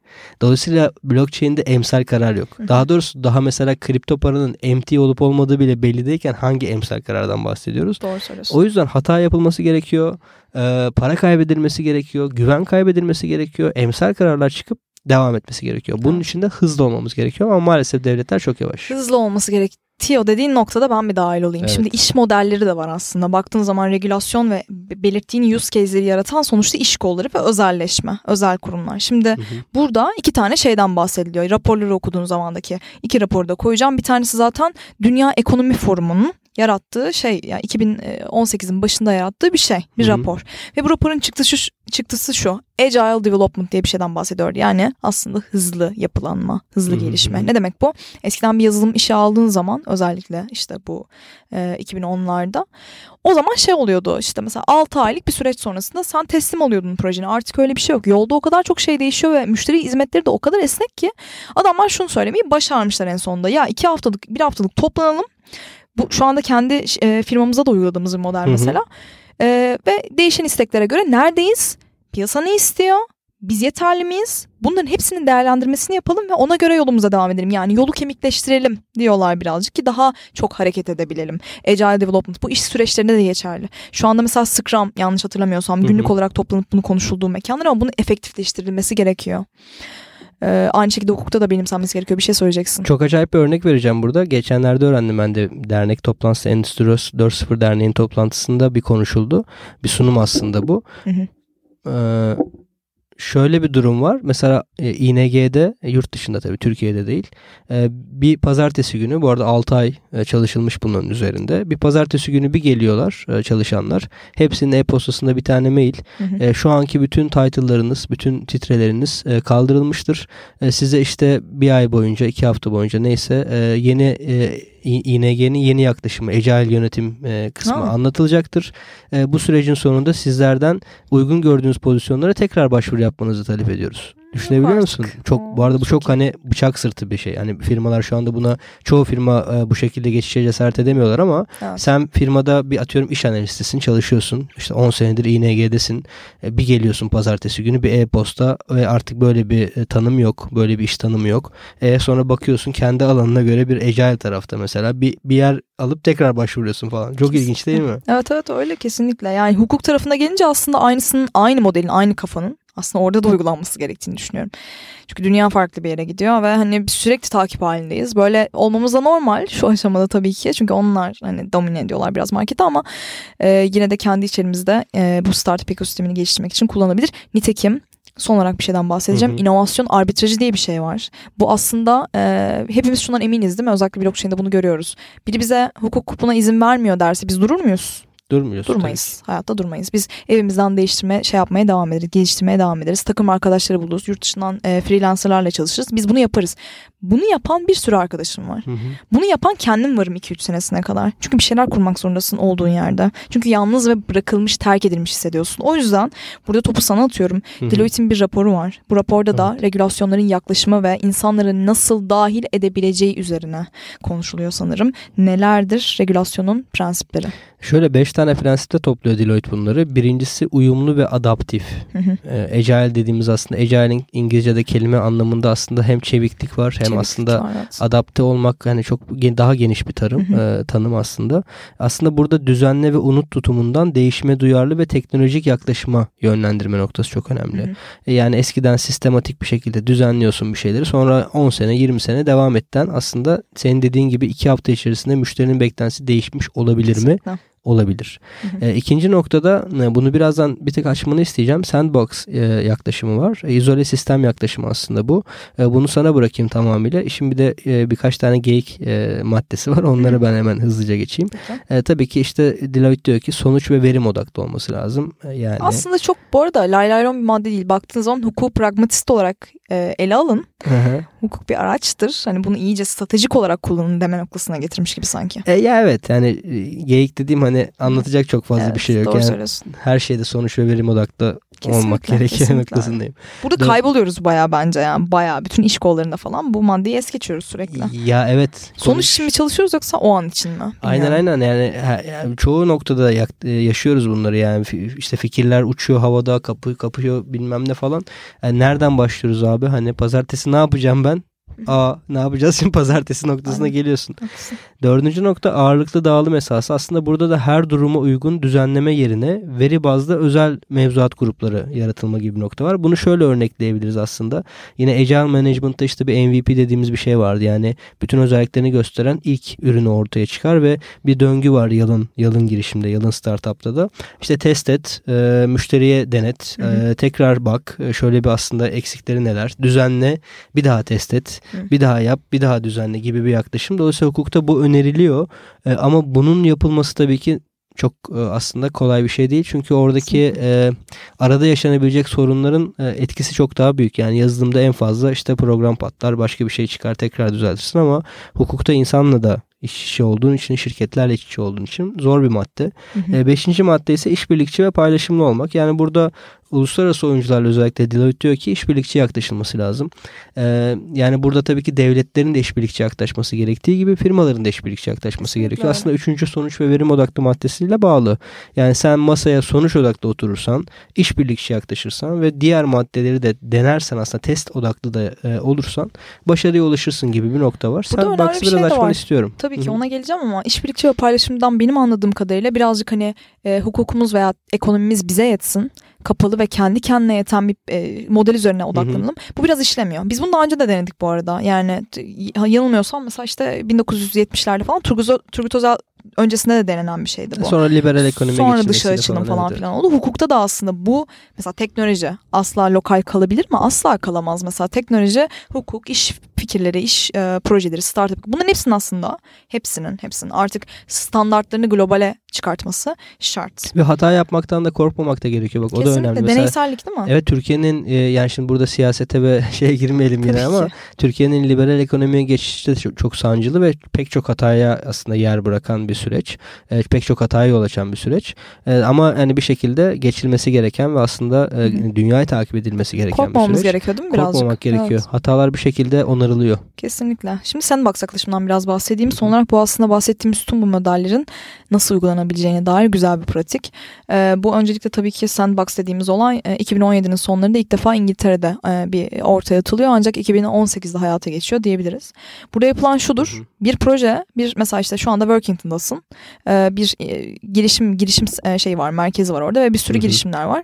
Dolayısıyla blockchain'de emsal karar yok. Hı hı. Daha doğrusu daha mesela kripto paranın MT olup olmadığı bile belli değilken hangi emsal karardan bahsediyoruz? Doğru söylüyorsun. O yüzden hata yapılması gerekiyor. E, para kaybedilmesi gerekiyor. Güven kaybedilmesi gerekiyor. Emsal kararlar çıkıp devam etmesi gerekiyor. Bunun için de hızlı olmamız gerekiyor ama maalesef devletler çok yavaş. Hızlı olması gerek Tio dediğin noktada ben bir dahil olayım. Evet. Şimdi iş modelleri de var aslında. Baktığın zaman regülasyon ve belirttiğin use case'leri yaratan sonuçta iş kolları ve özelleşme, özel kurumlar. Şimdi hı hı. burada iki tane şeyden bahsediliyor. Raporları okuduğun zamandaki iki raporu da koyacağım. Bir tanesi zaten Dünya Ekonomi Forumu'nun yarattığı şey yani 2018'in başında yarattığı bir şey bir Hı-hı. rapor. Ve bu raporun çıktısı şu, çıktısı şu agile development diye bir şeyden bahsediyor yani aslında hızlı yapılanma hızlı Hı-hı. gelişme. ne demek bu? Eskiden bir yazılım işe aldığın zaman özellikle işte bu e, 2010'larda o zaman şey oluyordu işte mesela 6 aylık bir süreç sonrasında sen teslim oluyordun projeni. Artık öyle bir şey yok. Yolda o kadar çok şey değişiyor ve müşteri hizmetleri de o kadar esnek ki adamlar şunu söylemeyi başarmışlar en sonunda. Ya iki haftalık bir haftalık toplanalım bu şu anda kendi e, firmamıza da uyguladığımız bir model mesela. E, ve değişen isteklere göre neredeyiz? Piyasa ne istiyor? Biz yeterli miyiz? Bunların hepsinin değerlendirmesini yapalım ve ona göre yolumuza devam edelim. Yani yolu kemikleştirelim diyorlar birazcık ki daha çok hareket edebilelim. Agile Development bu iş süreçlerinde de geçerli. Şu anda mesela Scrum yanlış hatırlamıyorsam günlük hı hı. olarak toplanıp bunu konuşulduğu mekanlar ama bunun efektifleştirilmesi gerekiyor. Ee, aynı şekilde hukukta da benimsenmesi gerekiyor. Bir şey söyleyeceksin. Çok acayip bir örnek vereceğim burada. Geçenlerde öğrendim ben de dernek toplantısı Endüstri 4.0 Derneği'nin toplantısında bir konuşuldu. Bir sunum aslında bu. Hı hı. Ee, şöyle bir durum var. Mesela e, ING'de e, yurt dışında tabii Türkiye'de değil. E, bir pazartesi günü bu arada 6 ay e, çalışılmış bunun üzerinde. Bir pazartesi günü bir geliyorlar e, çalışanlar. Hepsinin e-postasında bir tane mail. Hı hı. E, şu anki bütün title'larınız, bütün titreleriniz e, kaldırılmıştır. E, size işte bir ay boyunca, iki hafta boyunca neyse e, yeni e, İNG'nin yeni yaklaşımı, Agile yönetim e, kısmı ha. anlatılacaktır. E, bu sürecin sonunda sizlerden uygun gördüğünüz pozisyonlara tekrar başvuru yapmanızı talep ediyoruz. Düşünebiliyor musun? Çok bu arada bu çok, hani bıçak sırtı bir şey. Hani firmalar şu anda buna çoğu firma e, bu şekilde geçişe cesaret edemiyorlar ama evet. sen firmada bir atıyorum iş analistisin, çalışıyorsun. İşte 10 senedir ING'desin. E, bir geliyorsun pazartesi günü bir e-posta ve artık böyle bir e, tanım yok. Böyle bir iş tanımı yok. E, sonra bakıyorsun kendi alanına göre bir agile tarafta mesela bir bir yer alıp tekrar başvuruyorsun falan. Çok kesinlikle. ilginç değil mi? Evet evet öyle kesinlikle. Yani hukuk tarafına gelince aslında aynısının aynı modelin aynı kafanın aslında orada da uygulanması gerektiğini düşünüyorum. Çünkü dünya farklı bir yere gidiyor ve hani sürekli takip halindeyiz. Böyle olmamız da normal şu aşamada tabii ki. Çünkü onlar hani domine ediyorlar biraz marketi ama e, yine de kendi içerimizde e, bu startup ekosistemini geliştirmek için kullanabilir. Nitekim son olarak bir şeyden bahsedeceğim. Hı hı. İnovasyon arbitrajı diye bir şey var. Bu aslında e, hepimiz şundan eminiz değil mi? Özellikle blockchain'de bunu görüyoruz. Biri bize hukuk buna izin vermiyor derse biz durur muyuz? Durmuyoruz. Durmayız. Tabii. Hayatta durmayız. Biz evimizden değiştirme şey yapmaya devam ederiz. Geliştirmeye devam ederiz. Takım arkadaşları buluruz. Yurt dışından e, freelancerlarla çalışırız. Biz bunu yaparız. Bunu yapan bir sürü arkadaşım var. Hı hı. Bunu yapan kendim varım 2-3 senesine kadar. Çünkü bir şeyler kurmak zorundasın olduğun yerde. Çünkü yalnız ve bırakılmış, terk edilmiş hissediyorsun. O yüzden burada topu sana atıyorum. Deloitte'in bir raporu var. Bu raporda evet. da regülasyonların yaklaşımı ve insanları nasıl dahil edebileceği üzerine konuşuluyor sanırım. Nelerdir regülasyonun prensipleri? Şöyle 5 tane prensipte topluyor Deloitte bunları. Birincisi uyumlu ve adaptif. Hı hı. E, agile dediğimiz aslında Agile'in İngilizce'de kelime anlamında aslında hem çeviklik var hem çeviklik aslında var, evet. adapte olmak hani çok daha geniş bir tarım hı. E, tanım aslında. Aslında burada düzenle ve unut tutumundan değişime duyarlı ve teknolojik yaklaşıma yönlendirme noktası çok önemli. E, yani eskiden sistematik bir şekilde düzenliyorsun bir şeyleri sonra 10 sene 20 sene devam etten aslında senin dediğin gibi 2 hafta içerisinde müşterinin beklentisi değişmiş olabilir Kesinlikle. mi? Olabilir. Hı hı. E, ikinci noktada e, bunu birazdan bir tek açmanı isteyeceğim. Sandbox e, yaklaşımı var. E, izole sistem yaklaşımı aslında bu. E, bunu sana bırakayım tamamıyla. Şimdi bir de e, birkaç tane geyik e, maddesi var. Onları hı. ben hemen hızlıca geçeyim. E, tabii ki işte Deloitte diyor ki sonuç ve verim odaklı olması lazım. E, yani Aslında çok bu arada laylaylon bir madde değil. Baktığınız zaman hukuk pragmatist olarak e, ele alın. Hı hı. Hukuk bir araçtır. Hani bunu iyice stratejik olarak kullanın deme noktasına getirmiş gibi sanki. E, ya evet yani e, geyik dediğim hani anlatacak çok fazla evet, bir şey yok. Doğru yani söylüyorsun. Her şeyde sonuç ve verim odaklı kesinlikle, olmak gerekiyor noktasındayım. Burada Dön- kayboluyoruz baya bence yani baya bütün iş kollarında falan bu maddeyi es geçiyoruz sürekli. Ya evet. Sonuç, sonuç şimdi çalışıyoruz yoksa o an için mi? Aynen aynen yani, yani çoğu noktada e, yaşıyoruz bunları yani işte fikirler uçuyor havada kapı kapıyor bilmem ne falan. Yani nereden başlıyoruz abi hani pazartesi ne yapacağım ben? Aa ne yapacağız şimdi pazartesi noktasına Aynen. geliyorsun. Haklısın. Dördüncü nokta ağırlıklı dağılım esası. Aslında burada da her duruma uygun düzenleme yerine veri bazlı özel mevzuat grupları yaratılma gibi bir nokta var. Bunu şöyle örnekleyebiliriz aslında. Yine Agile Management'ta işte bir MVP dediğimiz bir şey vardı. Yani bütün özelliklerini gösteren ilk ürünü ortaya çıkar ve bir döngü var yalın yalın girişimde, yalın startupta da. İşte test et, e, müşteriye denet, e, tekrar bak, e, şöyle bir aslında eksikleri neler, düzenle, bir daha test et Hı. Bir daha yap, bir daha düzenle gibi bir yaklaşım. Dolayısıyla hukukta bu öneriliyor. E, ama bunun yapılması tabii ki çok e, aslında kolay bir şey değil. Çünkü oradaki e, arada yaşanabilecek sorunların e, etkisi çok daha büyük. Yani yazılımda en fazla işte program patlar, başka bir şey çıkar, tekrar düzeltirsin ama hukukta insanla da iş içi olduğun için, şirketlerle iç içi olduğun için zor bir madde. Hı hı. E, beşinci madde ise işbirlikçi ve paylaşımlı olmak. Yani burada uluslararası oyuncularla özellikle Deloitte diyor ki işbirlikçi yaklaşılması lazım. Ee, yani burada tabii ki devletlerin de işbirlikçi yaklaşması gerektiği gibi firmaların da işbirlikçi yaklaşması gerekiyor. Aslında üçüncü sonuç ve verim odaklı maddesiyle bağlı. Yani sen masaya sonuç odaklı oturursan, işbirlikçi yaklaşırsan ve diğer maddeleri de denersen aslında test odaklı da e, olursan başarıya ulaşırsın gibi bir nokta var. Burada sen Box'ı biraz şey açmanı istiyorum. Tabii ki Hı-hı. ona geleceğim ama işbirlikçi ve paylaşımdan benim anladığım kadarıyla birazcık hani e, hukukumuz veya ekonomimiz bize yetsin kapalı ve kendi kendine yeten bir e, model üzerine odaklanalım. Hı hı. Bu biraz işlemiyor. Biz bunu daha önce de denedik bu arada. Yani yanılmıyorsam mesela işte 1970'lerde falan Turgut, Turgut Özal öncesinde de denenen bir şeydi bu. Sonra liberal ekonomi Sonra dışarı açılım falan, falan filan oldu. Hukukta da aslında bu mesela teknoloji asla lokal kalabilir mi? Asla kalamaz. Mesela teknoloji, hukuk, iş fikirleri, iş e, projeleri, startup bunların hepsinin aslında hepsinin hepsinin artık standartlarını globale çıkartması şart. Ve hata yapmaktan da korkmamak da gerekiyor. Bak Kesinlikle. o da önemli. Mesela, deneysellik değil mi? Evet Türkiye'nin e, yani şimdi burada siyasete ve şeye girmeyelim yine ama Türkiye'nin liberal ekonomiye geçişte çok, çok sancılı ve pek çok hataya aslında yer bırakan bir süreç. E, pek çok hataya yol açan bir süreç. E, ama yani bir şekilde geçilmesi gereken ve aslında e, dünyayı takip edilmesi gereken Korkmamamız bir süreç. gerekiyor değil mi birazcık? Korkmamak gerekiyor. Evet. Hatalar bir şekilde onarılıyor. Kesinlikle. Şimdi sandbox yaklaşımından biraz bahsedeyim. Son olarak bu aslında bahsettiğimiz tüm bu modellerin nasıl uygulanabileceğine dair güzel bir pratik. E, bu öncelikle tabii ki sandbox dediğimiz olay e, 2017'nin sonlarında ilk defa İngiltere'de e, bir ortaya atılıyor ancak 2018'de hayata geçiyor diyebiliriz. Burada yapılan şudur. Bir proje, bir mesela işte şu anda Workington'dasın. E, bir e, girişim girişim e, şey var, merkezi var orada ve bir sürü hı hı. girişimler var.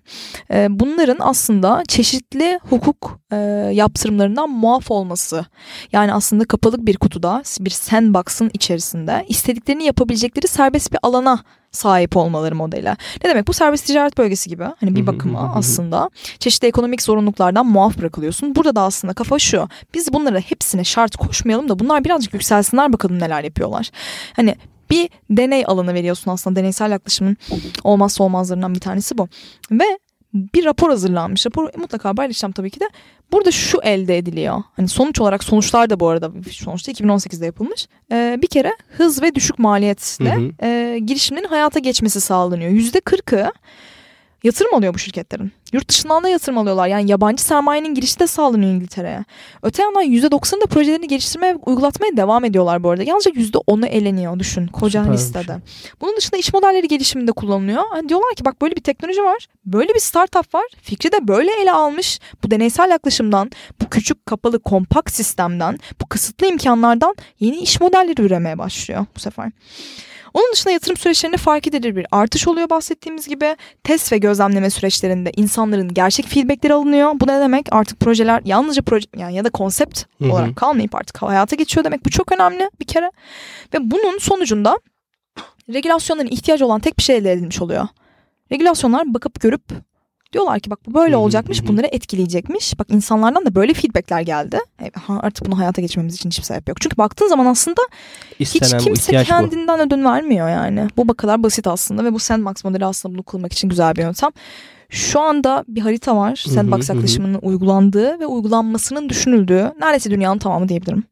E, bunların aslında çeşitli hukuk e, yaptırımlarından muaf olması. Yani aslında kapalı bir kutuda, bir sandbox'ın içerisinde istediklerini yapabilecekleri serbest bir alana sahip olmaları modeli. Ne demek bu serbest ticaret bölgesi gibi hani bir bakıma aslında çeşitli ekonomik zorunluluklardan muaf bırakılıyorsun. Burada da aslında kafa şu biz bunlara hepsine şart koşmayalım da bunlar birazcık yükselsinler bakalım neler yapıyorlar. Hani bir deney alanı veriyorsun aslında deneysel yaklaşımın olmazsa olmazlarından bir tanesi bu. Ve bir rapor hazırlanmış. Rapor mutlaka paylaşacağım tabii ki de. Burada şu elde ediliyor. Hani sonuç olarak sonuçlar da bu arada sonuçta 2018'de yapılmış. Ee, bir kere hız ve düşük maliyetle. E, girişimlerin hayata geçmesi sağlanıyor. Yüzde kırkı yatırım alıyor bu şirketlerin. Yurt dışından da yatırım alıyorlar. Yani yabancı sermayenin girişi de sağlanıyor İngiltere'ye. Öte yandan %90'ı da projelerini geliştirmeye, uygulatmaya devam ediyorlar bu arada. Yalnızca %10'u eleniyor düşün koca Süpermiş. listede. Bunun dışında iş modelleri gelişiminde kullanılıyor. Yani diyorlar ki bak böyle bir teknoloji var. Böyle bir startup var. Fikri de böyle ele almış. Bu deneysel yaklaşımdan, bu küçük kapalı kompakt sistemden, bu kısıtlı imkanlardan yeni iş modelleri üremeye başlıyor bu sefer. Onun dışında yatırım süreçlerinde fark edilir bir artış oluyor bahsettiğimiz gibi. Test ve gözlemleme süreçlerinde insanların gerçek feedbackleri alınıyor. Bu ne demek? Artık projeler yalnızca proje yani ya da konsept Hı-hı. olarak kalmayıp artık hayata geçiyor demek. Bu çok önemli bir kere. Ve bunun sonucunda regülasyonların ihtiyacı olan tek bir şey elde edilmiş oluyor. Regülasyonlar bakıp görüp Diyorlar ki bak bu böyle olacakmış bunları etkileyecekmiş. Bak insanlardan da böyle feedbackler geldi. E, artık bunu hayata geçirmemiz için hiçbir sebep yok. Çünkü baktığın zaman aslında İstenen hiç kimse kendinden bu. ödün vermiyor yani. Bu kadar basit aslında ve bu Sandbox modeli aslında bunu kılmak için güzel bir yöntem. Şu anda bir harita var. Sandbox yaklaşımının uygulandığı ve uygulanmasının düşünüldüğü neredeyse dünyanın tamamı diyebilirim.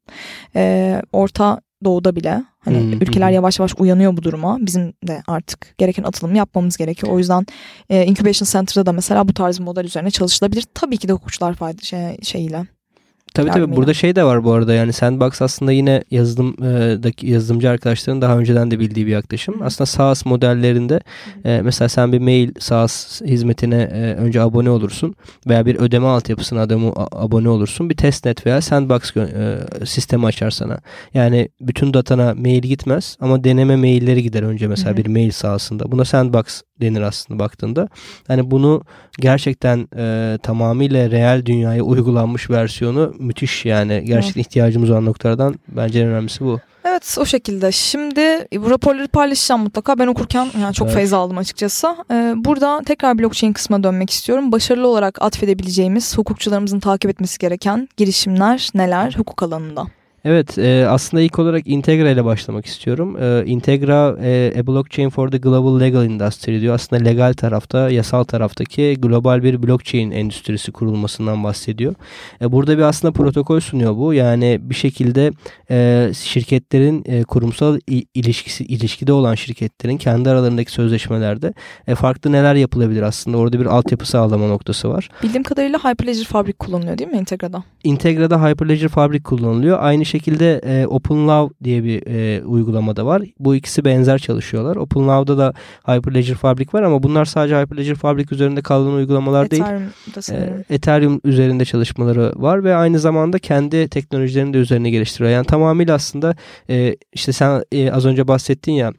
Ee, Orta Doğu'da bile hani hmm. ülkeler yavaş yavaş uyanıyor bu duruma. Bizim de artık gereken atılımı yapmamız gerekiyor. O yüzden e, Incubation Center'da da mesela bu tarz bir model üzerine çalışılabilir. Tabii ki de hukukçular fayda şey, şeyiyle Tabii tabii burada şey de var bu arada yani Sandbox aslında yine yazılımdaki yazılımcı arkadaşların daha önceden de bildiği bir yaklaşım. Hı. Aslında SaaS modellerinde e, mesela sen bir mail SaaS hizmetine e, önce abone olursun veya bir ödeme altyapısına adamı abone olursun. Bir testnet veya Sandbox e, sistemi açar sana. Yani bütün datana mail gitmez ama deneme mailleri gider önce mesela Hı. bir mail sahasında. Buna Sandbox denir aslında baktığında. Hani bunu gerçekten e, tamamıyla real dünyaya uygulanmış versiyonu müthiş yani. Gerçekten evet. ihtiyacımız olan noktalardan bence en önemlisi bu. Evet o şekilde. Şimdi bu raporları paylaşacağım mutlaka. Ben okurken yani çok evet. feyz aldım açıkçası. Ee, burada tekrar blockchain kısmına dönmek istiyorum. Başarılı olarak atfedebileceğimiz hukukçularımızın takip etmesi gereken girişimler neler hukuk alanında? Evet e, aslında ilk olarak Integra ile başlamak istiyorum. E, Integra e, A Blockchain for the Global Legal Industry diyor. Aslında legal tarafta, yasal taraftaki global bir blockchain endüstrisi kurulmasından bahsediyor. E, burada bir aslında protokol sunuyor bu. Yani bir şekilde e, şirketlerin e, kurumsal ilişkisi ilişkide olan şirketlerin kendi aralarındaki sözleşmelerde e, farklı neler yapılabilir aslında. Orada bir altyapı sağlama noktası var. Bildiğim kadarıyla Hyperledger Fabric kullanılıyor değil mi Integra'da? Integra'da Hyperledger Fabric kullanılıyor. Aynı şekilde e, OpenLove diye bir e, uygulama da var. Bu ikisi benzer çalışıyorlar. OpenLove'da da Hyperledger Fabric var ama bunlar sadece Hyperledger Fabric üzerinde kalan uygulamalar Ethereum'da değil. E, Ethereum üzerinde çalışmaları var ve aynı zamanda kendi teknolojilerini de üzerine geliştiriyor. Yani tamamıyla aslında e, işte sen e, az önce bahsettin ya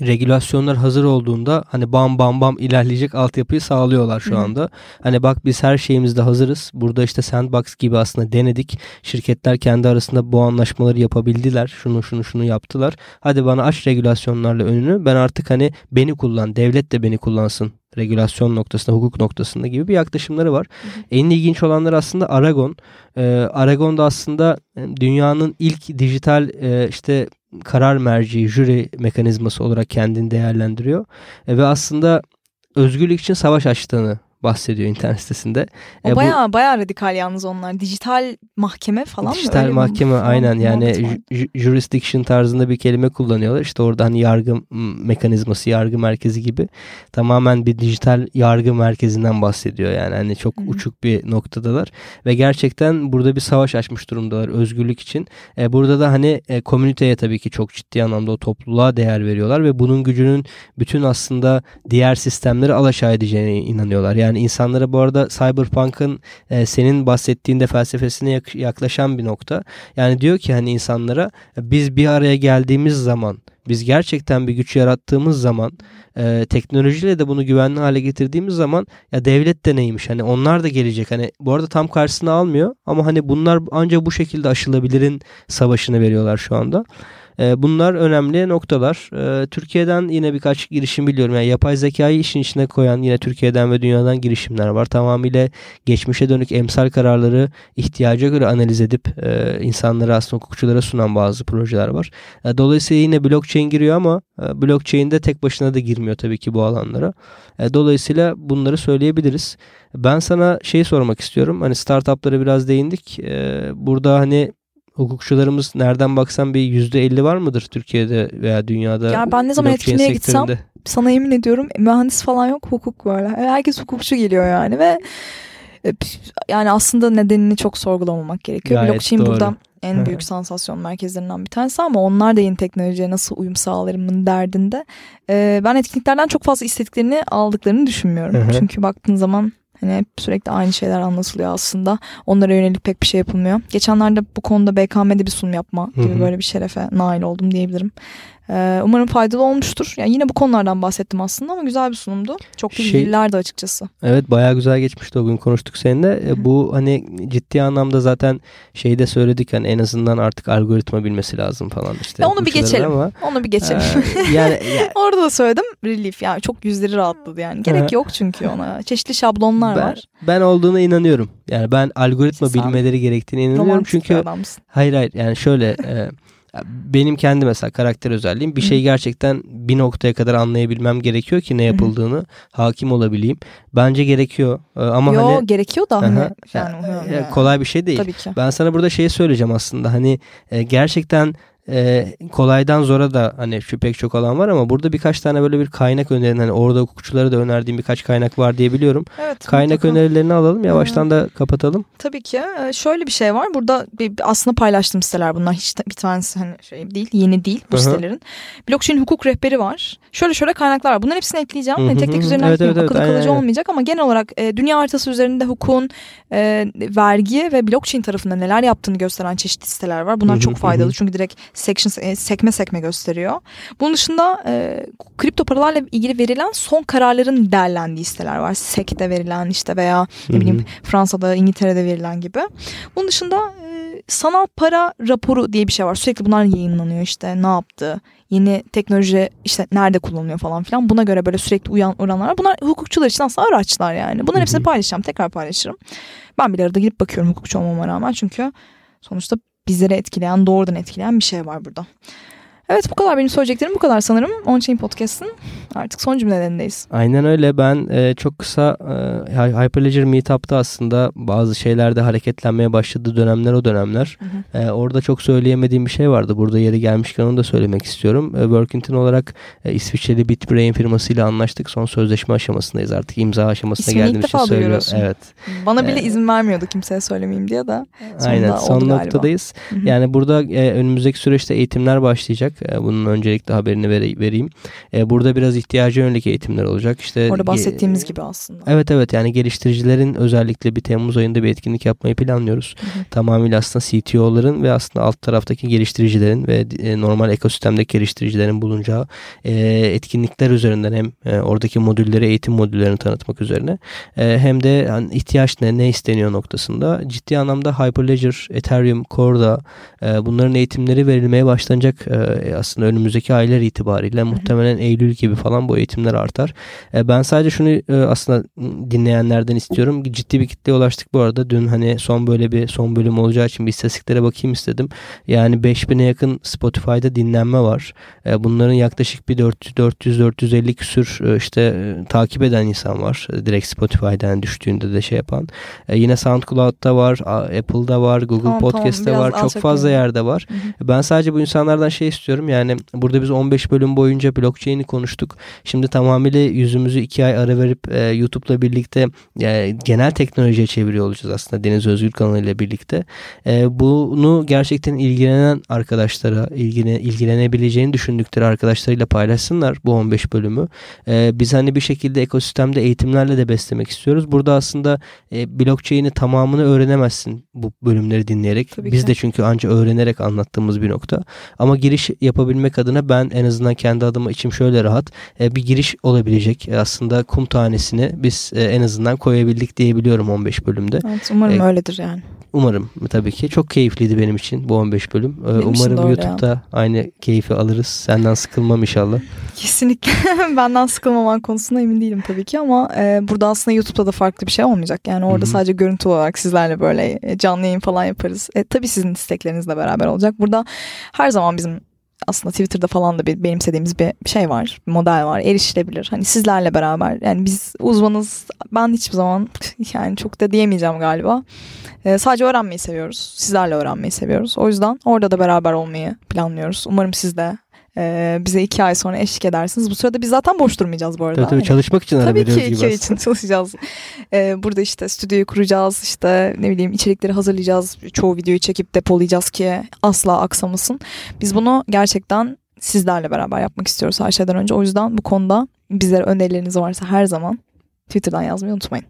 regülasyonlar hazır olduğunda hani bam bam bam ilerleyecek altyapıyı sağlıyorlar şu anda. Hı. Hani bak biz her şeyimizde hazırız. Burada işte sandbox gibi aslında denedik. Şirketler kendi arasında bu anlaşmaları yapabildiler. Şunu şunu şunu yaptılar. Hadi bana aç regülasyonlarla önünü. Ben artık hani beni kullan. Devlet de beni kullansın regülasyon noktasında, hukuk noktasında gibi bir yaklaşımları var. Hı hı. En ilginç olanlar aslında Aragon. Ee, Aragon da aslında dünyanın ilk dijital e, işte karar merci, jüri mekanizması olarak kendini değerlendiriyor. E, ve aslında özgürlük için savaş açtığını bahsediyor internet sitesinde. O e, baya bu, baya radikal yalnız onlar. Dijital mahkeme falan dijital mı? Dijital mahkeme mi? aynen yani jurisdiction tarzında bir kelime kullanıyorlar. İşte orada hani yargı mekanizması, yargı merkezi gibi tamamen bir dijital yargı merkezinden bahsediyor. Yani hani çok Hı-hı. uçuk bir noktadalar ve gerçekten burada bir savaş açmış durumdalar özgürlük için. E, burada da hani e, komüniteye tabii ki çok ciddi anlamda o topluluğa değer veriyorlar ve bunun gücünün bütün aslında diğer sistemleri alaşağı edeceğine inanıyorlar. Yani yani insanlara bu arada Cyberpunk'ın e, senin bahsettiğinde felsefesine yaklaşan bir nokta. Yani diyor ki hani insanlara biz bir araya geldiğimiz zaman biz gerçekten bir güç yarattığımız zaman e, teknolojiyle de bunu güvenli hale getirdiğimiz zaman ya devlet de neymiş hani onlar da gelecek hani bu arada tam karşısına almıyor ama hani bunlar ancak bu şekilde aşılabilirin savaşını veriyorlar şu anda. E, bunlar önemli noktalar. E, Türkiye'den yine birkaç girişim biliyorum. Yani yapay zekayı işin içine koyan yine Türkiye'den ve dünyadan girişimler var. Tamamıyla geçmişe dönük emsal kararları ihtiyaca göre analiz edip e, insanlara aslında hukukçulara sunan bazı projeler var. E, dolayısıyla yine blockchain giriyor ama e, blockchain de tek başına da girmiyor tabii ki bu alanlara. Dolayısıyla bunları söyleyebiliriz. Ben sana şey sormak istiyorum. Hani startuplara biraz değindik. Burada hani hukukçularımız nereden baksan bir yüzde elli var mıdır Türkiye'de veya dünyada? Ya ben ne zaman etkinliğe gitsem sana yemin ediyorum mühendis falan yok hukuk böyle. Herkes hukukçu geliyor yani ve e, yani aslında nedenini çok sorgulamamak gerekiyor. Gayet Blockchain doğru. burada en büyük sansasyon merkezlerinden bir tanesi ama onlar da yeni teknolojiye nasıl uyum sağlarımın derdinde. Ee, ben etkinliklerden çok fazla istediklerini aldıklarını düşünmüyorum. Çünkü baktığın zaman Hani hep sürekli aynı şeyler anlatılıyor aslında. Onlara yönelik pek bir şey yapılmıyor. Geçenlerde bu konuda BKM'de bir sunum yapma gibi Hı-hı. böyle bir şerefe nail oldum diyebilirim. Ee, umarım faydalı olmuştur. Yani yine bu konulardan bahsettim aslında ama güzel bir sunumdu. Çok da şey, bilgilerdi açıkçası. Evet bayağı güzel geçmişti o gün konuştuk seninle. Hı. Bu hani ciddi anlamda zaten şeyi de söyledik hani en azından artık algoritma bilmesi lazım falan işte. Ya onu bir geçelim. Ama, onu bir geçelim. E, yani, yani orada da söyledim relief yani çok yüzleri rahatladı yani. Gerek yok çünkü ona. Çeşitli şablonlar ben, var. Ben olduğuna inanıyorum. Yani ben algoritma Sen bilmeleri gerektiğine inanıyorum Romantik çünkü hayır hayır yani şöyle e, benim kendi mesela karakter özelliğim bir şeyi gerçekten bir noktaya kadar anlayabilmem gerekiyor ki ne yapıldığını hakim olabileyim. Bence gerekiyor ee, ama Yo, hani gerekiyor da hani yani, yani, kolay bir şey değil. Tabii ki. Ben sana burada şeyi söyleyeceğim aslında hani e, gerçekten e, kolaydan zora da hani şu pek çok alan var ama burada birkaç tane böyle bir kaynak önerin hani orada hukukçulara da önerdiğim birkaç kaynak var diye biliyorum. Evet, kaynak mutlaka. önerilerini alalım yavaştan hmm. da kapatalım. Tabii ki. Ee, şöyle bir şey var. Burada bir, aslında paylaştığım siteler bunlar. Hiç bir tanesi hani şey değil, yeni değil bu Hı-hı. sitelerin. Blockchain hukuk rehberi var. Şöyle şöyle kaynaklar var. Bunların hepsini ekleyeceğim. Hı-hı. Tek tek üzerinden evet, evet, akıllı kalıcı aynen. olmayacak ama genel olarak e, dünya haritası üzerinde hukukun e, vergi ve blockchain tarafında neler yaptığını gösteren çeşitli siteler var. Bunlar Hı-hı. çok faydalı. Çünkü direkt section e, sekme sekme gösteriyor. Bunun dışında e, kripto paralarla ilgili verilen son kararların derlendiği siteler var. SEC'de verilen işte veya ne bileyim Fransa'da, İngiltere'de verilen gibi. Bunun dışında e, sanal para raporu diye bir şey var. Sürekli bunlar yayınlanıyor işte ne yaptı, yeni teknoloji işte nerede kullanılıyor falan filan. Buna göre böyle sürekli uyan oranlar. Bunlar hukukçular için aslında araçlar yani. Bunların hepsini paylaşacağım. Tekrar paylaşırım. Ben bir arada gidip bakıyorum hukukçu olmama rağmen. Çünkü sonuçta bizleri etkileyen, doğrudan etkileyen bir şey var burada. Evet bu kadar benim söyleyeceklerim bu kadar sanırım. On-Chain Podcast'ın artık son cümlelerindeyiz. Aynen öyle. Ben e, çok kısa e, Hyperledger Meetup'ta aslında bazı şeylerde hareketlenmeye başladığı dönemler o dönemler. Hı hı. E, orada çok söyleyemediğim bir şey vardı. Burada yeri gelmişken onu da söylemek istiyorum. E, Workington olarak e, İsviçreli BitBrain firmasıyla anlaştık. Son sözleşme aşamasındayız artık. imza aşamasına İsmini geldiğimiz için söylüyorum. Evet. Bana bile ee, izin vermiyordu kimseye söylemeyeyim diye de. Aynen son noktadayız. Hı hı. Yani burada e, önümüzdeki süreçte eğitimler başlayacak. E, bunun öncelikle haberini vereyim. E, burada biraz ihtiyaca yönelik eğitimler olacak. İşte Orada bahsettiğimiz gibi aslında. Evet evet yani geliştiricilerin özellikle bir Temmuz ayında bir etkinlik yapmayı planlıyoruz. Hı hı. Tamamıyla aslında CTO'ların ve aslında alt taraftaki geliştiricilerin ve e, normal ekosistemdeki geliştiricilerin bulunacağı etkinlikler üzerinden hem oradaki modülleri, eğitim modüllerini tanıtmak üzerine hem de yani ihtiyaç ne, ne isteniyor noktasında ciddi anlamda Hyperledger, Ethereum, Corda bunların eğitimleri verilmeye başlanacak aslında önümüzdeki aylar itibariyle muhtemelen Eylül gibi falan bu eğitimler artar. E, ben sadece şunu e, aslında dinleyenlerden istiyorum. Ciddi bir kitleye ulaştık bu arada. Dün hani son böyle bir son bölüm olacağı için bir istatistiklere bakayım istedim. Yani 5000'e yakın Spotify'da dinlenme var. E, bunların yaklaşık bir 400-450 küsür işte takip eden insan var. Direkt Spotify'dan düştüğünde de şey yapan. Yine SoundCloud'da var, Apple'da var, Google tamam, Podcast'te tamam, var. Çok fazla yerde var. Hı-hı. Ben sadece bu insanlardan şey istiyorum. Yani burada biz 15 bölüm boyunca blockchain'i konuştuk. Şimdi tamamıyla yüzümüzü iki ay ara verip e, YouTube'la birlikte e, genel teknolojiye çeviriyor olacağız aslında Deniz Özgür kanalıyla birlikte. E, bunu gerçekten ilgilenen arkadaşlara, ilgine, ilgilenebileceğini düşündükleri arkadaşlarıyla paylaşsınlar bu 15 bölümü. E, biz hani bir şekilde ekosistemde eğitimlerle de beslemek istiyoruz. Burada aslında e, blockchain'i tamamını öğrenemezsin bu bölümleri dinleyerek. Tabii biz ki. de çünkü ancak öğrenerek anlattığımız bir nokta. Ama giriş yapabilmek adına ben en azından kendi adıma içim şöyle rahat e, bir giriş olabilecek. E, aslında kum tanesini biz e, en azından koyabildik diyebiliyorum 15 bölümde. Evet umarım e, öyledir yani. Umarım tabii ki. Çok keyifliydi benim için bu 15 bölüm. Ee, umarım YouTube'da ya. aynı keyfi alırız. Senden sıkılmam inşallah. Kesinlikle benden sıkılmaman konusunda emin değilim tabii ki ama e, burada aslında YouTube'da da farklı bir şey olmayacak. Yani orada Hı-hı. sadece görüntü olarak sizlerle böyle canlı yayın falan yaparız. E, tabii sizin isteklerinizle beraber olacak. Burada her zaman bizim aslında Twitter'da falan da bir benimsediğimiz bir şey var. Bir model var. Erişilebilir. Hani sizlerle beraber. Yani biz uzmanız. Ben hiçbir zaman yani çok da diyemeyeceğim galiba. Ee, sadece öğrenmeyi seviyoruz. Sizlerle öğrenmeyi seviyoruz. O yüzden orada da beraber olmayı planlıyoruz. Umarım siz de e, bize iki ay sonra eşlik edersiniz. Bu sırada biz zaten boş durmayacağız bu arada. Tabii tabii çalışmak için Tabii ki iki ay için çalışacağız. E, burada işte stüdyoyu kuracağız. işte ne bileyim içerikleri hazırlayacağız. Çoğu videoyu çekip depolayacağız ki asla aksamasın. Biz bunu gerçekten sizlerle beraber yapmak istiyoruz her şeyden önce. O yüzden bu konuda bizlere önerileriniz varsa her zaman Twitter'dan yazmayı unutmayın.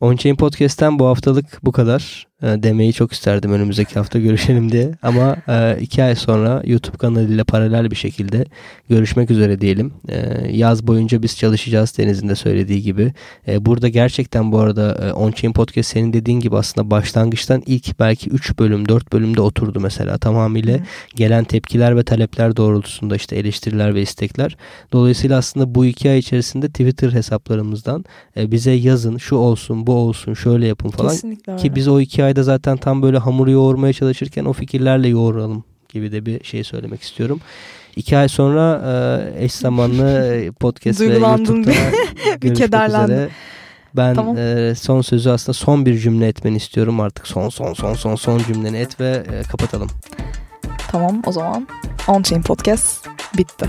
On-Chain Podcast'ten bu haftalık bu kadar. E, demeyi çok isterdim önümüzdeki hafta görüşelim diye. Ama e, iki ay sonra YouTube kanalıyla paralel bir şekilde görüşmek üzere diyelim. E, yaz boyunca biz çalışacağız Deniz'in de söylediği gibi. burada gerçekten bu arada e, On-Chain Podcast senin dediğin gibi aslında başlangıçtan ilk belki 3 bölüm 4 bölümde oturdu mesela. Tamamıyla gelen tepkiler ve talepler doğrultusunda işte eleştiriler ve istekler. Dolayısıyla aslında bu iki ay içerisinde Twitter hesaplarımızdan bize yazın şu olsun bu olsun şöyle yapın falan. Kesinlikle Ki biz o iki ay ayda zaten tam böyle hamuru yoğurmaya çalışırken o fikirlerle yoğuralım gibi de bir şey söylemek istiyorum. İki ay sonra e, eş zamanlı podcast ve YouTube'da bir kederlendim. Üzere. Ben tamam. e, son sözü aslında son bir cümle etmeni istiyorum artık. Son son son son son cümleni et ve e, kapatalım. Tamam o zaman On Chain Podcast bitti.